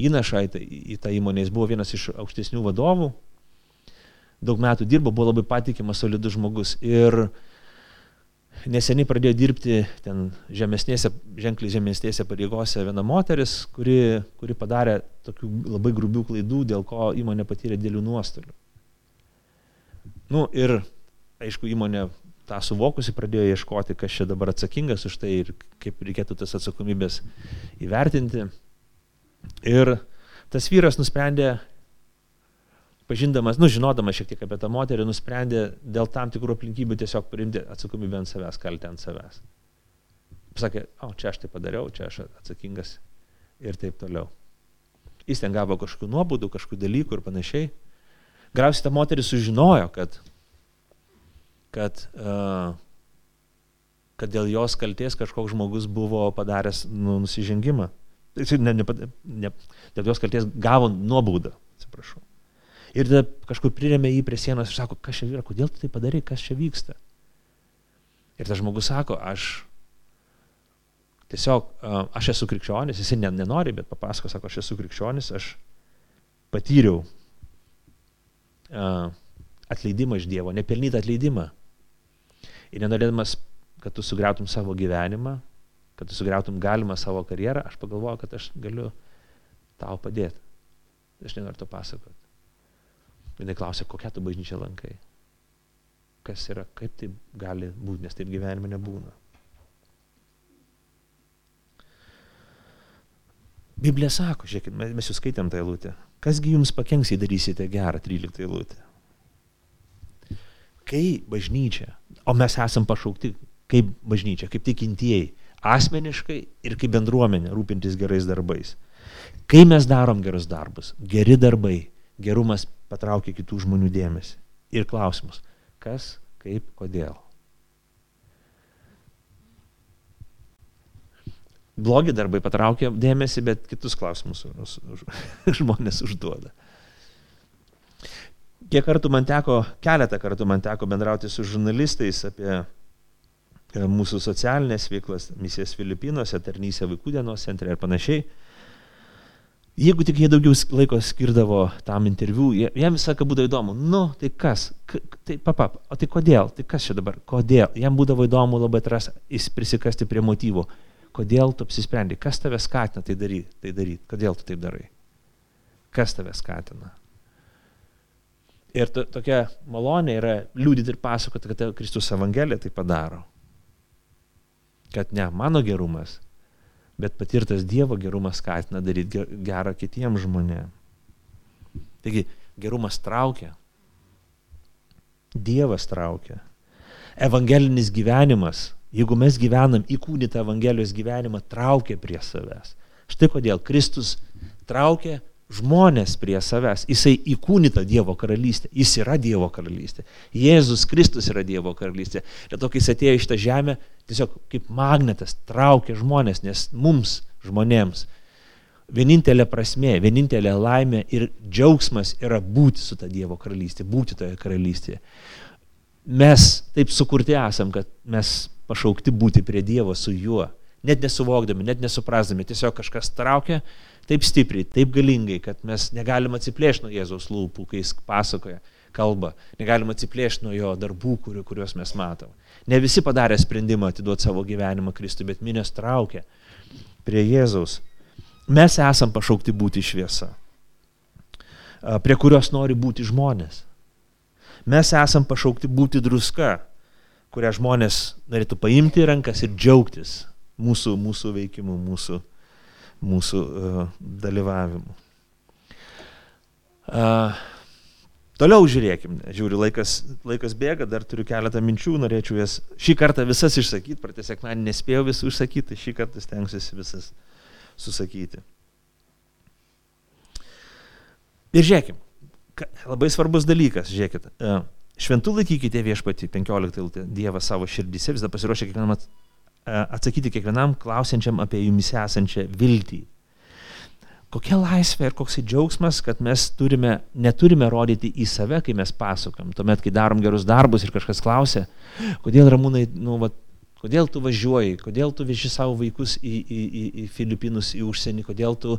įnašą į, tą, į tą įmonę. Jis buvo vienas iš aukštesnių vadovų, daug metų dirbo, buvo labai patikimas, solidus žmogus. Ir neseniai pradėjo dirbti ten žemesnėse, ženkliai žemesnėse pareigose viena moteris, kuri, kuri padarė tokių labai grubių klaidų, dėl ko įmonė patyrė dėlių nuostolių. Nu ir, aišku, įmonė tą suvokusi pradėjo ieškoti, kas čia dabar atsakingas už tai ir kaip reikėtų tas atsakomybės įvertinti. Ir tas vyras nusprendė, pažindamas, nu, žinodamas šiek tiek apie tą moterį, nusprendė dėl tam tikrų aplinkybių tiesiog priimti atsakomybę ant savęs, kaltę ant savęs. Pasakė, o čia aš tai padariau, čia aš atsakingas ir taip toliau. Jis ten gavo kažkokių nuobodų, kažkokių dalykų ir panašiai. Galiausiai ta moteris sužinojo, kad, kad, uh, kad dėl jos kalties kažkoks žmogus buvo padaręs nu, nusižengimą. Ne, ne, ne, dėl jos kalties gavo nuobaudą, atsiprašau. Ir tada kažkur priremė jį prie sienos ir sako, kas čia yra, kodėl tu tai padarai, kas čia vyksta. Ir tas žmogus sako, aš tiesiog, aš esu krikščionis, jis nenori, bet papasako, sako, aš esu krikščionis, aš patyriau atleidimą iš Dievo, nepelnytą atleidimą. Ir nenorėdamas, kad tu sugriautum savo gyvenimą, kad tu sugriautum galimą savo karjerą, aš pagalvoju, kad aš galiu tau padėti. Aš nenoriu to pasakoti. Jis klausė, kokią tu bažnyčią lankai. Kas yra, kaip tai gali būti, nes taip gyvenime nebūna. Biblija sako, žiūrėkit, mes jūs skaitėm tą eilutę. Kasgi jums pakenks, jei darysite gerą 13 eilutę? Kai bažnyčia, o mes esam pašaukti kaip bažnyčia, kaip tikintieji, asmeniškai ir kaip bendruomenė rūpintis gerais darbais. Kai mes darom gerus darbus, geri darbai, gerumas patraukia kitų žmonių dėmesį. Ir klausimus, kas, kaip, kodėl. blogi darbai patraukia dėmesį, bet kitus klausimus žmonės užduoda. Kiek kartų man teko, keletą kartų man teko bendrauti su žurnalistais apie e, mūsų socialinės veiklas, misijas Filipinuose, tarnysę vaikų dienos centre ir panašiai. Jeigu tik jie daugiau laiko skirdavo tam interviu, jam visą laiką būdavo įdomu, nu, tai kas, K tai papap, o tai kodėl, tai kas čia dabar, kodėl, jam būdavo įdomu labai atras, jis prisikasti prie motyvų kodėl tu apsisprendai, kas tave skatina tai daryti, tai daryti, kodėl tu taip darai, kas tave skatina. Ir to, tokia malonė yra liūdyti ir pasakoti, kad Kristus Evangelija tai padaro. Kad ne mano gerumas, bet patirtas Dievo gerumas skatina daryti gerą kitiems žmonėms. Taigi gerumas traukia. Dievas traukia. Evangelinis gyvenimas jeigu mes gyvenam įkūnytą Evangelijos gyvenimą, traukia prie savęs. Štai kodėl Kristus traukia žmonės prie savęs. Jisai įkūnyta Dievo karalystė. Jis yra Dievo karalystė. Jėzus Kristus yra Dievo karalystė. Ir to, kai jis atėjo į šitą žemę, tiesiog kaip magnetas traukia žmonės, nes mums, žmonėms, vienintelė prasme, vienintelė laimė ir džiaugsmas yra būti su ta Dievo karalystė, būti toje karalystėje. Mes taip sukurti esam, kad mes pašaukti būti prie Dievo su juo, net nesuvokdami, net nesuprasdami, tiesiog kažkas traukia taip stipriai, taip galingai, kad mes negalim atsiplėšti nuo Jėzaus lūpų, kai jis pasakoja, kalba, negalim atsiplėšti nuo jo darbų, kuriu, kuriuos mes matom. Ne visi padarė sprendimą atiduoti savo gyvenimą Kristui, bet minės traukia prie Jėzaus. Mes esam pašaukti būti šviesa, prie kurios nori būti žmonės. Mes esam pašaukti būti druska, kurią žmonės norėtų paimti į rankas ir džiaugtis mūsų, mūsų veikimu, mūsų, mūsų uh, dalyvavimu. Toliau žiūrėkim, žiūriu, laikas, laikas bėga, dar turiu keletą minčių, norėčiau jas šį kartą visas išsakyti, pratę sekmanį nespėjau visų išsakyti, šį kartą stengsiuosi visas susakyti. Ir žiūrėkim, labai svarbus dalykas, žiūrėkit, uh, Šventų laikykite viešpatį, 15 Dievą savo širdyse, visada pasiruošę kiekvienam atsakyti kiekvienam klausiančiam apie jumis esančią viltį. Kokia laisvė ir koks džiaugsmas, kad mes turime, neturime rodyti į save, kai mes pasakam. Tuomet, kai darom gerus darbus ir kažkas klausia, kodėl ramūnai, nu, va, kodėl tu važiuoji, kodėl tu veži savo vaikus į, į, į, į Filipinus, į užsienį, kodėl tu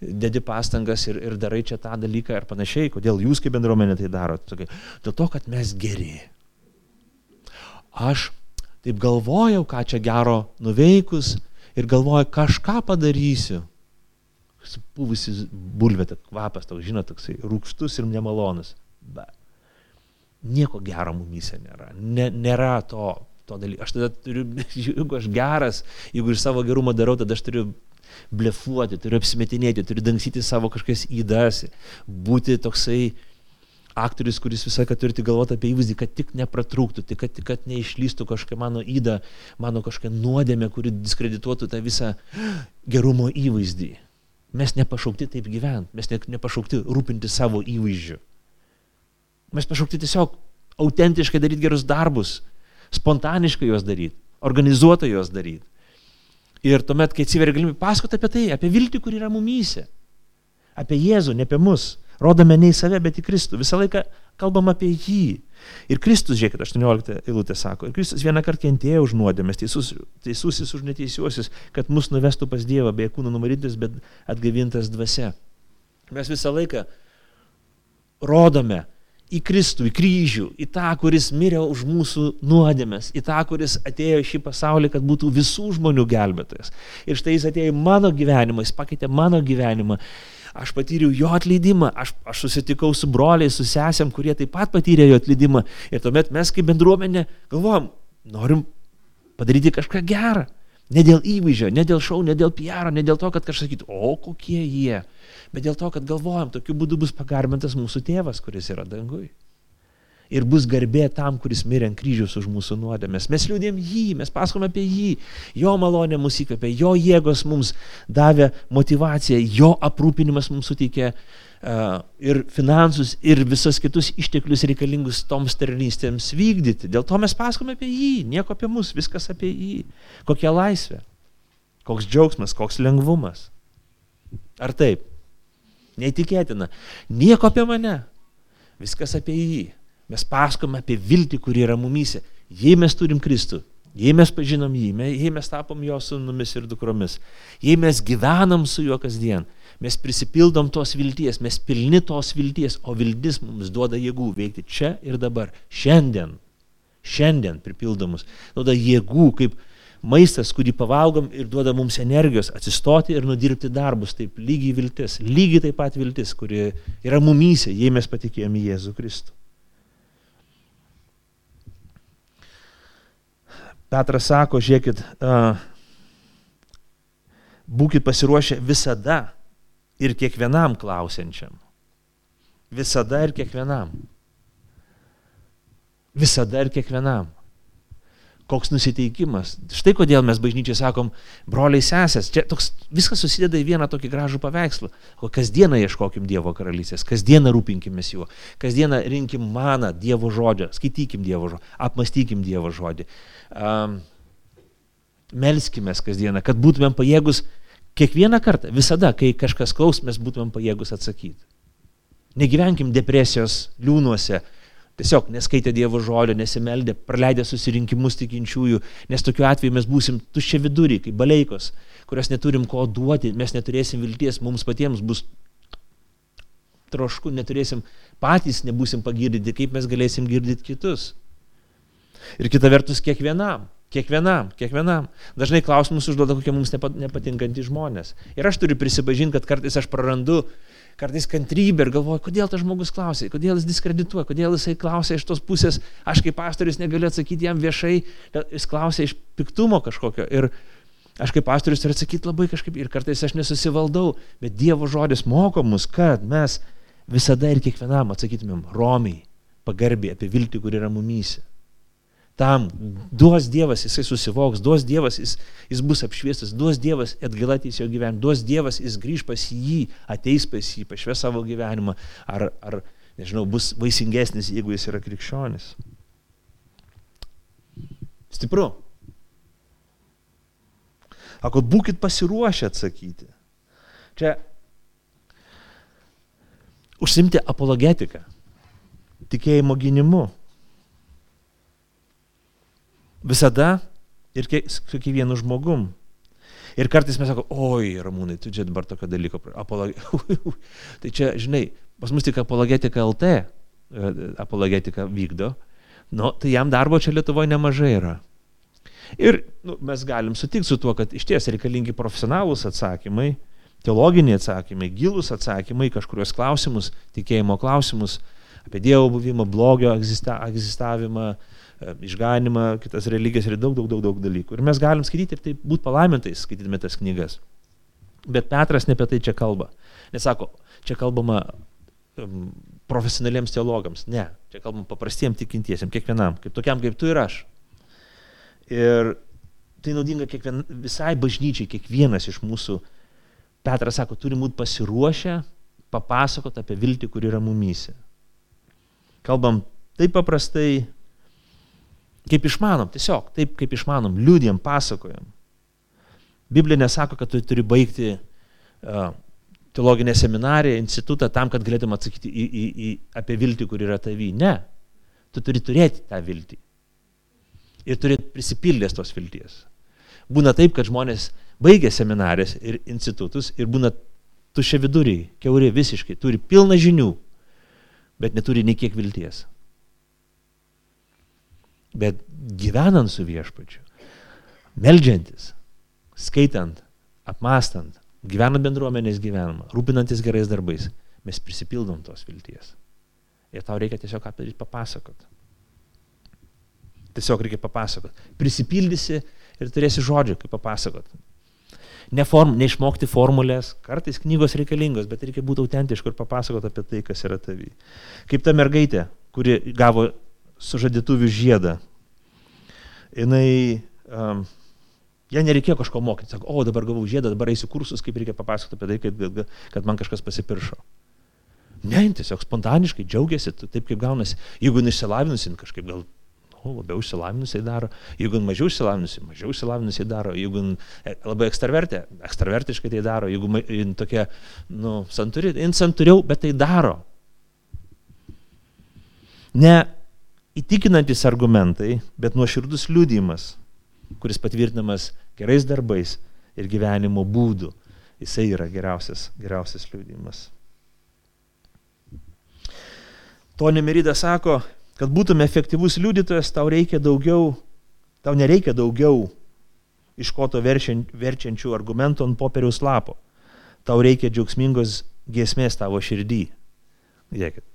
dedi pastangas ir, ir darai čia tą dalyką ir panašiai, kodėl jūs kaip bendruomenė tai darote. Dėl to, kad mes geri. Aš taip galvojau, ką čia gero nuveikus ir galvoju, kažką padarysiu. Puvusi bulvė, kvapas toks, žinot, toksai rūkštus ir nemalonus. Be. nieko gero mumyse nėra. Ne, nėra to, to dalyko. Aš tada turiu, jeigu aš geras, jeigu iš savo gerumo darau, tada aš turiu blefuoti, turiu apsimetinėti, turiu dangsyti savo kažkokias įdas, būti toksai aktorius, kuris visą laiką turi galvoti apie įvaizdį, kad tik nepratrūktų, tik kad, kad neišlystų kažkokia mano įda, mano kažkokia nuodėmė, kuri diskredituotų tą visą gerumo įvaizdį. Mes nepašaukti taip gyventi, mes ne, nepašaukti rūpinti savo įvaizdžiu. Mes pašaukti tiesiog autentiškai daryti gerus darbus, spontaniškai juos daryti, organizuotai juos daryti. Ir tuomet, kai atsiveria galimybė pasakoti apie tai, apie viltį, kur yra mumyse, apie Jėzų, ne apie mus, rodome ne į save, bet į Kristų. Visą laiką kalbam apie jį. Ir Kristus, žiūrėkit, 18 eilutė sako, ir Kristus vieną kartą kentėjo už nuodėmės, teisus, teisusis už neteisiuosius, kad mus nuvestų pas Dievą, be kūnų numarytis, bet atgavintas dvasia. Mes visą laiką rodome į Kristų, į kryžių, į tą, kuris mirė už mūsų nuodėmės, į tą, kuris atėjo į šį pasaulį, kad būtų visų žmonių gelbėtojas. Ir štai jis atėjo į mano gyvenimą, jis pakeitė mano gyvenimą. Aš patyriau jo atleidimą, aš, aš susitikau su broliais, su sesėm, kurie taip pat patyrė jo atleidimą. Ir tuomet mes kaip bendruomenė galvojam, norim padaryti kažką gerą. Ne dėl įvaizdžio, ne dėl šau, ne dėl PR, ne dėl to, kad kažkas sakytų, o kokie jie bet dėl to, kad galvojam, tokiu būdu bus pagarbintas mūsų tėvas, kuris yra dangui. Ir bus garbė tam, kuris mirė ant kryžiaus už mūsų nuodėmės. Mes liūdėm jį, mes pasakom apie jį. Jo malonė mus įkvėpė, jo jėgos mums davė motivaciją, jo aprūpinimas mums suteikė uh, ir finansus, ir visus kitus išteklius reikalingus toms tarnystėms vykdyti. Dėl to mes pasakom apie jį, nieko apie mus, viskas apie jį. Kokia laisvė, koks džiaugsmas, koks lengvumas. Ar taip? Neįtikėtina. Nieko apie mane. Viskas apie jį. Mes pasakome apie viltį, kuri yra mumyse. Jei mes turim Kristų, jei mes pažinom jį, jei mes tapom jo sunumis ir dukromis, jei mes gyvenam su juo kasdien, mes prisipildom tos vilties, mes pilni tos vilties, o viltis mums duoda jėgų veikti čia ir dabar, šiandien. Šiandien pripildomus. Duoda jėgų, kaip maistas, kurį pavalgom ir duoda mums energijos atsistoti ir nudirbti darbus. Taip, lygiai viltis, lygiai taip pat viltis, kuri yra mumyse, jei mes patikėjome Jėzų Kristų. Petras sako, žiūrėkit, būkit pasiruošę visada ir kiekvienam klausiančiam. Visada ir kiekvienam. Visada ir kiekvienam koks nusiteikimas. Štai kodėl mes bažnyčiai sakom, broliai sesės, čia toks, viskas susideda į vieną tokį gražų paveikslą. O kasdieną ieškokim Dievo karalystės, kasdieną rūpinkimės juo, kasdieną rinkim maną Dievo žodžio, skaitykim Dievo žodį, apmastykim Dievo žodį. Um, melskimės kasdieną, kad būtumėm pajėgus kiekvieną kartą, visada, kai kažkas klaus, mes būtumėm pajėgus atsakyti. Negyvenkim depresijos liūnuose, tiesiog neskaitė Dievo žodžio, nesimeldė, praleidę susirinkimus tikinčiųjų, nes tokiu atveju mes būsim tuščia vidurį, kaip baleikos, kurios neturim ko duoti, mes neturėsim vilties, mums patiems bus trošku, neturėsim patys, nebūsim pagirdyti, kaip mes galėsim girdyti kitus. Ir kita vertus, kiekvienam, kiekvienam, kiekvienam. Dažnai klausimus užduoda kokie mums nepatinkantys žmonės. Ir aš turiu prisipažinti, kad kartais aš prarandu uh, kartais kantrybę ir galvoju, kodėl tas žmogus klausė, kodėl jis diskredituoja, kodėl jisai klausė iš tos pusės, aš kaip pastorius negaliu atsakyti jam viešai, jis klausė iš piktumo kažkokio. Ir aš kaip pastorius turiu atsakyti labai kažkaip ir kartais aš nesusivaldau, bet Dievo žodis moko mus, kad mes visada ir kiekvienam atsakytumėm romiai, pagarbiai apie viltį, kur yra mumyse tam duos Dievas, jisai susivoks, duos Dievas, jis, jis bus apšviestas, duos Dievas atgaila ateis jo gyvenimą, duos Dievas, jis grįž pas jį, ateis pas jį, pašves savo gyvenimą, ar, ar, nežinau, bus vaisingesnis, jeigu jis yra krikščionis. Stipru. Ako, būkit pasiruošę atsakyti. Čia užsimti apologetiką, tikėjimo gynimu Visada ir su kiekvienu žmogum. Ir kartais mes sakome, oi, ramūnai, tu čia dabar tokio dalyko, apolog... tai čia, žinai, pas mus tik apologetika LT e, apologetika vykdo, nu, tai jam darbo čia Lietuvoje nemažai yra. Ir nu, mes galim sutikti su tuo, kad iš ties reikalingi profesionalūs atsakymai, teologiniai atsakymai, gilus atsakymai, kažkurios klausimus, tikėjimo klausimus, apie Dievo buvimą, blogio egzista, egzistavimą, išganimą, kitas religijas ir daug, daug, daug, daug dalykų. Ir mes galim skaityti ir taip būti palaimintais, skaitydami tas knygas. Bet Petras ne apie tai čia kalba. Nesako, čia kalbama um, profesionaliems teologams. Ne, čia kalbam paprastiems tikintiesiems, kiekvienam, kaip tokiam kaip tu ir aš. Ir tai naudinga kiekvien, visai bažnyčiai, kiekvienas iš mūsų. Petras sako, turi būti pasiruošę papasakoti apie viltį, kur yra mumyse. Kalbam taip paprastai, kaip išmanom, tiesiog taip kaip išmanom, liūdėm, pasakojam. Biblija nesako, kad tu turi baigti uh, teologinę seminariją, institutą tam, kad galėtum atsakyti į, į, į, apie viltį, kur yra tavy. Ne. Tu turi turėti tą viltį. Ir turi prisipildęs tos vilties. Būna taip, kad žmonės baigia seminarės ir institutus ir būna tušia viduriai, keuri visiškai, turi pilną žinių, bet neturi nei kiek vilties. Bet gyvenant su viešpačiu, meldžiantis, skaitant, apmastant, gyvenant bendruomenės gyvenimą, rūpinantis gerais darbais, mes prisipildom tos vilties. Ir tau reikia tiesiog apie tai papasakot. Tiesiog reikia papasakot. Prisipildysi ir turėsi žodžių, kaip papasakot. Ne form, neišmokti formulės, kartais knygos reikalingos, bet reikia būti autentišku ir papasakot apie tai, kas yra tavy. Kaip ta mergaitė, kuri gavo sužadėtuvių žiedą. Jinai um, Jie nereikėjo kažko mokyti. Sako, o dabar gavau žiedą, dabar eisiu kursus, kaip reikia papasakoti apie tai, kad, kad man kažkas pasipiršo. Ne, tiesiog spontaniškai džiaugiasi, taip kaip gaunasi. Jeigu išsilavinusi, kažkaip gal o, labiau išsilavinusiai daro, jeigu mažiau išsilavinusiai, mažiau išsilavinusiai daro, jeigu e, labai ekstravertė, ekstravertiškai tai daro, jeigu tokia, nu, santuri, jin santuriau, bet tai daro. Ne įtikinantis argumentai, bet nuoširdus liūdimas kuris patvirtinamas gerais darbais ir gyvenimo būdu. Jisai yra geriausias, geriausias liūdimas. Tonė Merida sako, kad būtum efektyvus liudytojas, tau reikia daugiau, tau nereikia daugiau iš koto verčiančių argumentų ant popieriaus lapo. Tau reikia džiaugsmingos giesmės tavo širdį. Žiūrėkit.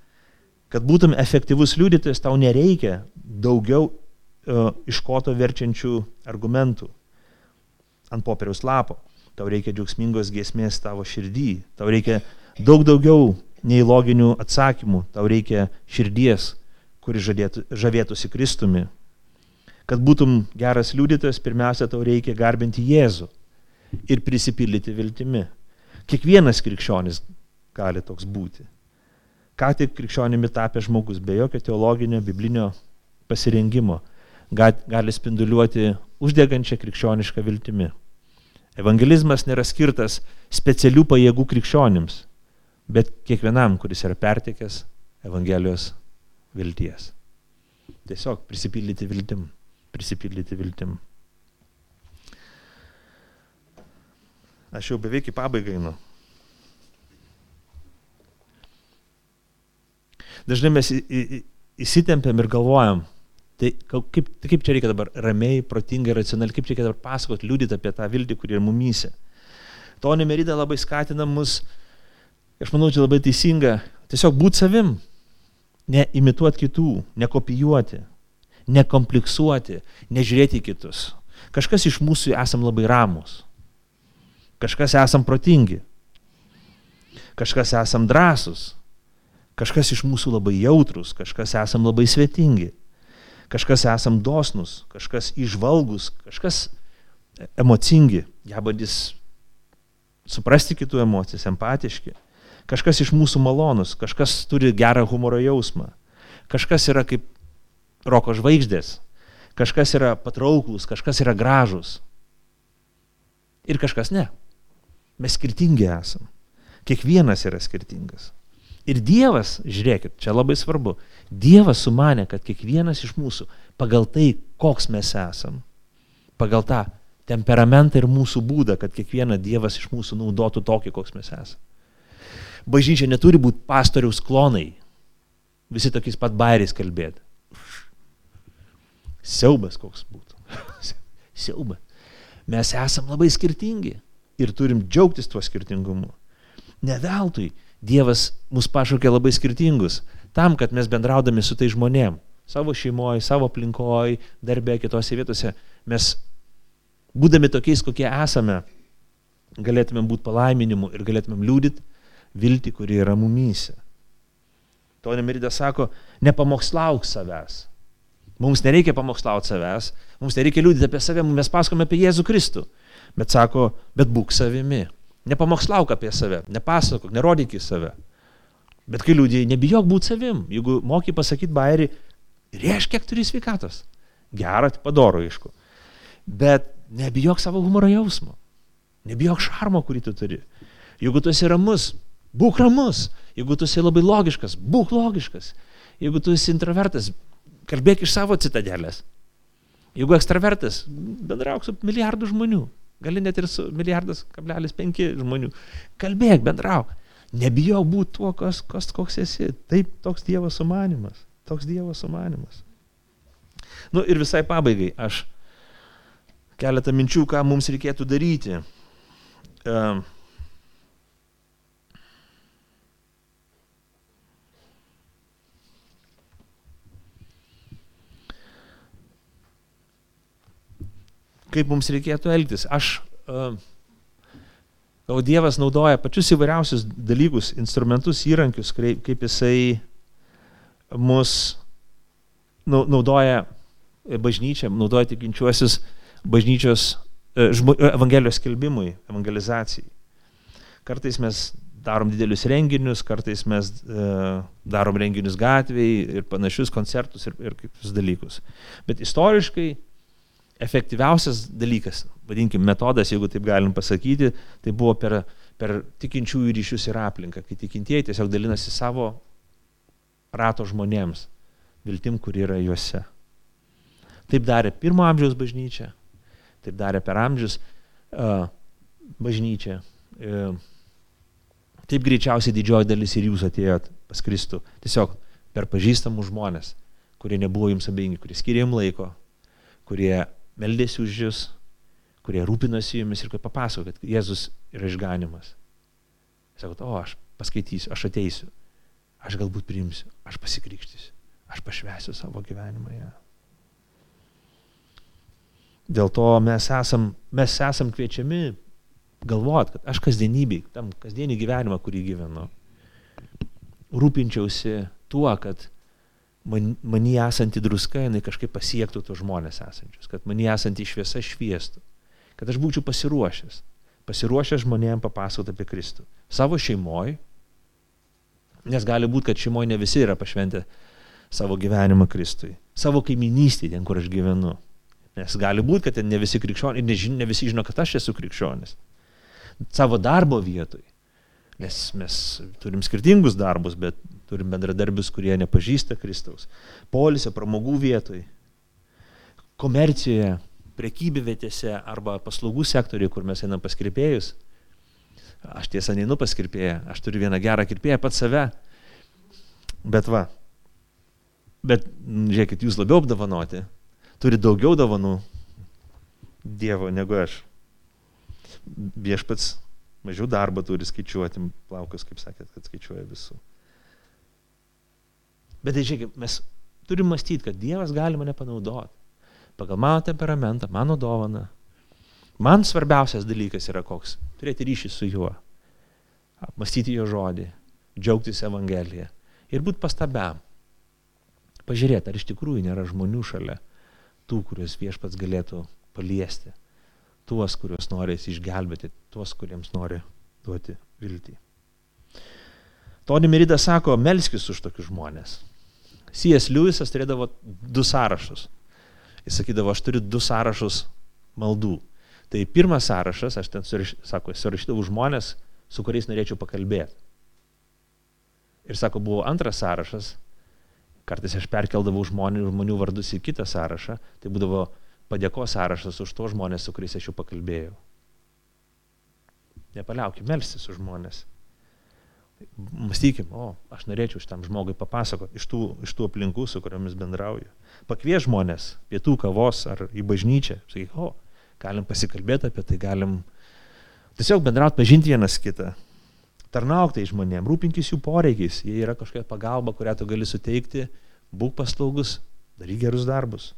Kad būtum efektyvus liudytojas, tau nereikia daugiau uh, iš koto verčiančių argumentų ant popieriaus lapo. Tau reikia džiaugsmingos giesmės tavo širdį. Tau reikia daug daugiau nei loginių atsakymų. Tau reikia širdies, kuri žadėtų, žavėtųsi Kristumi. Kad būtum geras liudytojas, pirmiausia, tau reikia garbinti Jėzų ir prisipildyti viltimi. Kiekvienas krikščionis gali toks būti. Ką tik krikščionimi tapęs žmogus be jokio teologinio, biblinio pasirengimo gali spinduliuoti uždegančią krikščionišką viltimi. Evangelizmas nėra skirtas specialių pajėgų krikščionims, bet kiekvienam, kuris yra pertikęs Evangelijos vilties. Tiesiog prisipildyti viltim, prisipildyti viltim. Aš jau beveik į pabaigą einu. Dažnai mes įsitempiam ir galvojam, Tai kaip, tai kaip čia reikia dabar ramiai, protingai, racionaliai, kaip čia reikia dabar pasakoti, liūdėti apie tą viltį, kuri yra mumyse. Tonė Merida labai skatina mus, aš manau, čia labai teisinga, tiesiog būti savim, neimituoti kitų, nekopijuoti, nekompleksuoti, nežiūrėti į kitus. Kažkas iš mūsų esam labai ramus, kažkas esam protingi, kažkas esam drąsus, kažkas iš mūsų labai jautrus, kažkas esam labai svetingi kažkas esam dosnus, kažkas išvalgus, kažkas emocingi, gebantis suprasti kitų emocijas, empatiški. Kažkas iš mūsų malonus, kažkas turi gerą humoro jausmą, kažkas yra kaip roko žvaigždės, kažkas yra patrauklus, kažkas yra gražus. Ir kažkas ne. Mes skirtingi esam. Kiekvienas yra skirtingas. Ir Dievas, žiūrėkit, čia labai svarbu, Dievas sumanė, kad kiekvienas iš mūsų pagal tai, koks mes esam, pagal tą temperamentą ir mūsų būdą, kad kiekvieną Dievas iš mūsų naudotų tokį, koks mes esame. Bažnyčia neturi būti pastoriaus klonai, visi tokiais pat bairiais kalbėti. Siaubas koks būtų. Siaubas. Mes esam labai skirtingi ir turim džiaugtis tuo skirtingumu. Ne veltui Dievas mus pašaukė labai skirtingus Tam, kad mes bendraudami su tai žmonėm, savo šeimoje, savo aplinkoje, darbė, kitose vietose, mes būdami tokiais, kokie esame, galėtumėm būti palaiminimu ir galėtumėm liūdyti viltį, kuri yra mumyse. Tonė Mirida sako, nepamokslauk savęs. Mums nereikia pamokslauti savęs, mums nereikia liūdėti apie save, mes pasakome apie Jėzų Kristų. Bet sako, bet būk savimi. Nepamokslauk apie save, nepasakok, nerodyk į save. Bet kai liūdėjai, nebijok būti savim. Jeigu moki pasakyti bairį, reiškia, kiek turi sveikatos. Gerą, padoro, aišku. Bet nebijok savo humoro jausmo. Nebijok šarmo, kurį tu turi. Jeigu tu esi ramus, būk ramus. Jeigu tu esi labai logiškas, būk logiškas. Jeigu tu esi introvertas, kalbėk iš savo citadelės. Jeigu ekstravertas, bendrauk su milijardu žmonių. Gali net ir su milijardas kablelis penki žmonių. Kalbėk, bendrauk. Nebijok būti tuo, kas, kas, koks esi. Taip, toks Dievo sumanimas. Toks Dievo sumanimas. Nu ir visai pabaigai, aš keletą minčių, ką mums reikėtų daryti. Uh, kaip mums reikėtų elgtis. Aš, gal Dievas naudoja pačius įvairiausius dalykus, instrumentus, įrankius, kaip jisai mus naudoja bažnyčia, naudoja tikinčiuosius bažnyčios e, evangelijos skelbimui, evangelizacijai. Kartais mes darom didelius renginius, kartais mes e, darom renginius gatvėje ir panašius koncertus ir, ir kitus dalykus. Bet istoriškai efektyviausias dalykas, vadinkim, metodas, jeigu taip galim pasakyti, tai buvo per, per tikinčiųjų ryšius ir aplinką, kai tikintieji tiesiog dalinasi savo rato žmonėms, viltim, kur yra juose. Taip darė pirmo amžiaus bažnyčia, taip darė per amžius uh, bažnyčia. Uh, taip greičiausiai didžioji dalis ir jūs atėjot pas Kristų. Tiesiog per pažįstamus žmonės, kurie nebuvo jums abejingi, kurie skiria jums laiko, kurie meldėsi už jūs, kurie rūpinosi jumis ir kad papasako, kad Jėzus yra išganimas. Sakot, o aš paskaitysiu, aš ateisiu, aš galbūt priimsiu, aš pasikrikštysiu, aš pašvesiu savo gyvenimą. Ja. Dėl to mes esam, mes esam kviečiami galvoti, kad aš kasdienybei, tam kasdienį gyvenimą, kurį gyvenu, rūpinčiausi tuo, kad man, manį esanti druska, jinai kažkaip pasiektų tos žmonės esančius, kad manį esanti šviesa šviestų, kad aš būčiau pasiruošęs, pasiruošęs žmonėms papasakoti apie Kristų. Savo šeimoje, nes gali būti, kad šeimoje ne visi yra pašventę savo gyvenimą Kristui, savo kaiminystėje, ten, kur aš gyvenu. Nes gali būti, kad ten ne visi krikščionys, ne, ne visi žino, kad aš esu krikščionis. Savo darbo vietoj. Nes mes turim skirtingus darbus, bet turim bendradarbius, kurie nepažįsta Kristaus. Polisio, pramogų vietoj, komercijoje, prekybivietėse arba paslaugų sektoriuje, kur mes einam pas kirpėjus. Aš tiesa neinu pas kirpėją, aš turiu vieną gerą kirpėją pat save. Bet va, bet žiūrėkit, jūs labiau apdovanoti, turi daugiau dovanų Dievo negu aš. Viešpats mažiau darbo turi skaičiuoti, plaukas, kaip sakėt, kad skaičiuoja visų. Bet tai žiūrėkit, mes turim mąstyti, kad Dievas gali mane panaudoti. Pagal mano temperamentą, mano dovaną. Man svarbiausias dalykas yra koks - turėti ryšį su juo. Apmastyti jo žodį, džiaugtis Evangeliją ir būti pastabiam. Pažiūrėti, ar iš tikrųjų nėra žmonių šalia tų, kuriuos viešpats galėtų paliesti. Tuos, kuriuos nori išgelbėti, tuos, kuriems nori duoti viltį. Tony Merida sako, melskis už tokius žmonės. C.S. Lewisas turėdavo du sąrašus. Jis sakydavo, aš turiu du sąrašus maldų. Tai pirmas sąrašas, aš ten suraš, sako, surašydavau žmonės, su kuriais norėčiau pakalbėti. Ir sako, buvo antras sąrašas, kartais aš perkeldavau žmonių, žmonių vardus į kitą sąrašą, tai būdavo padėkos sąrašas už to žmonės, su kuriais aš jau pakalbėjau. Nepaliaukim, melstis už žmonės. Mąstykim, o, aš norėčiau šitam žmogui papasakoti iš tų, iš tų aplinkų, su kuriomis bendrauju. Pakvies žmonės pietų kavos ar į bažnyčią. Sakyk, o, galim pasikalbėti apie tai, galim tiesiog bendrauti, pažinti vienas kitą. tarnauk tai žmonėm, rūpinkis jų poreikiais, jie yra kažkokia pagalba, kurią tu gali suteikti, būk paslaugus, daryk gerus darbus.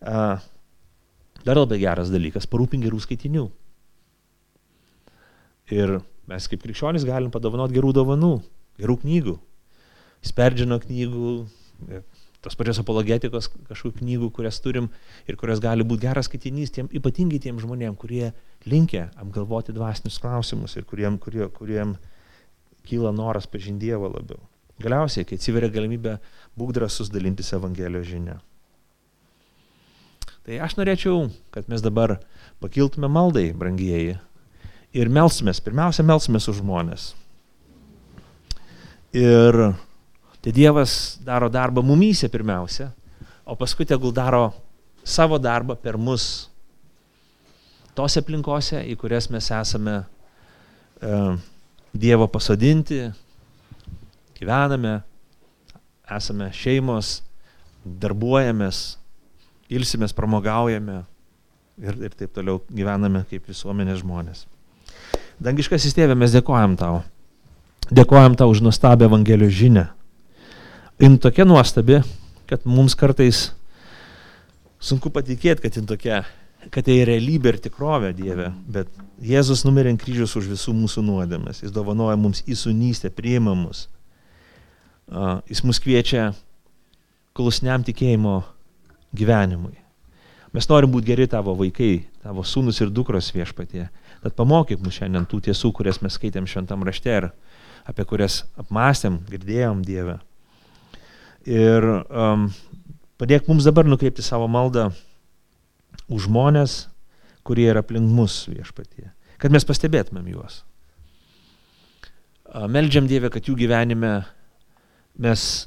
Dar labai geras dalykas, parūpink gerų skaitinių. Ir mes kaip krikščionys galim padovanoti gerų dovanų, gerų knygų, sperdžino knygų, tos pačios apologetikos kažkokių knygų, kurias turim ir kurias gali būti geras skaitinys, tiem, ypatingai tiem žmonėm, kurie linkia apgalvoti dvasinius klausimus ir kuriem, kurie, kuriem kyla noras pažinti Dievą labiau. Galiausiai, kai atsiveria galimybė, būk drąsus dalintis Evangelijos žinia. Tai aš norėčiau, kad mes dabar pakiltume maldai, brangieji, ir melsimės, pirmiausia, melsimės už žmonės. Ir Tai Dievas daro darbą mumyse pirmiausia, o paskui tegul daro savo darbą per mus tose aplinkose, į kurias mes esame e, Dievo pasodinti, gyvename, esame šeimos, darbuojamės, ilsimės, pramogaujame ir, ir taip toliau gyvename kaip visuomenės žmonės. Dangiškasis tėvė, mes dėkojam tau. Dėkojam tau už nuostabią Evangelijos žinę jin tokia nuostabi, kad mums kartais sunku patikėti, kad jin tokia, kad tai realybė ir tikrovė Dieve, bet Jėzus numirė ant kryžius už visų mūsų nuodėmes, jis dovanoja mums įsunystę, priima mus. Jis mus kviečia klusniam tikėjimo gyvenimui. Mes norim būti geri tavo vaikai, tavo sūnus ir dukros viešpatie. Tad pamokyk mus šiandien tų tiesų, kurias mes skaitėm šventam rašte ir apie kurias apmastėm, girdėjom Dievę. Ir um, padėk mums dabar nukreipti savo maldą už žmonės, kurie yra aplink mus viešpatie. Kad mes pastebėtumėm juos. Meldžiam Dievę, kad jų gyvenime mes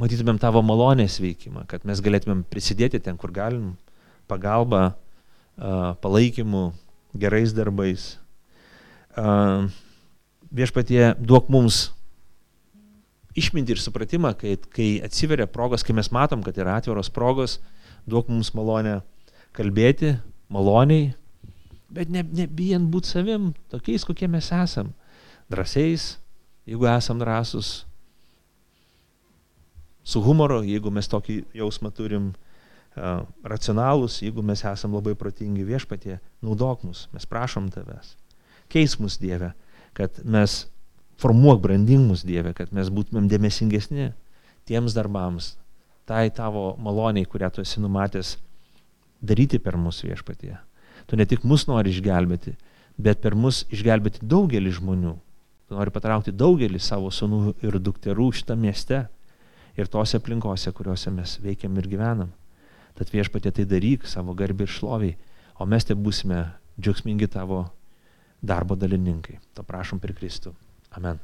matytumėm tavo malonės veikimą, kad mes galėtumėm prisidėti ten, kur galim, pagalba, palaikymu, gerais darbais. Viešpatie, duok mums išmintį ir supratimą, kai, kai atsiveria progos, kai mes matom, kad yra atviros progos, duok mums malonę kalbėti, maloniai, bet ne, nebijant būti savim, tokiais, kokie mes esam. Drąsiais, jeigu esam drąsus, su humoru, jeigu mes tokį jausmą turim, racionalus, jeigu mes esam labai protingi viešpatie, naudok mus, mes prašom tavęs. Keis mus Dieve, kad mes formuok brandingus Dieve, kad mes būtumėm dėmesingesni tiems darbams, tai tavo maloniai, kurią tu esi numatęs daryti per mūsų viešpatie. Tu ne tik mus nori išgelbėti, bet per mus išgelbėti daugelį žmonių. Tu nori patraukti daugelį savo sunų ir dukterų šitą mieste ir tose aplinkose, kuriuose mes veikiam ir gyvenam. Tad viešpatė tai daryk savo garbį ir šloviai, o mes te būsime džiaugsmingi tavo darbo dalininkai. To prašom per Kristų. Amen.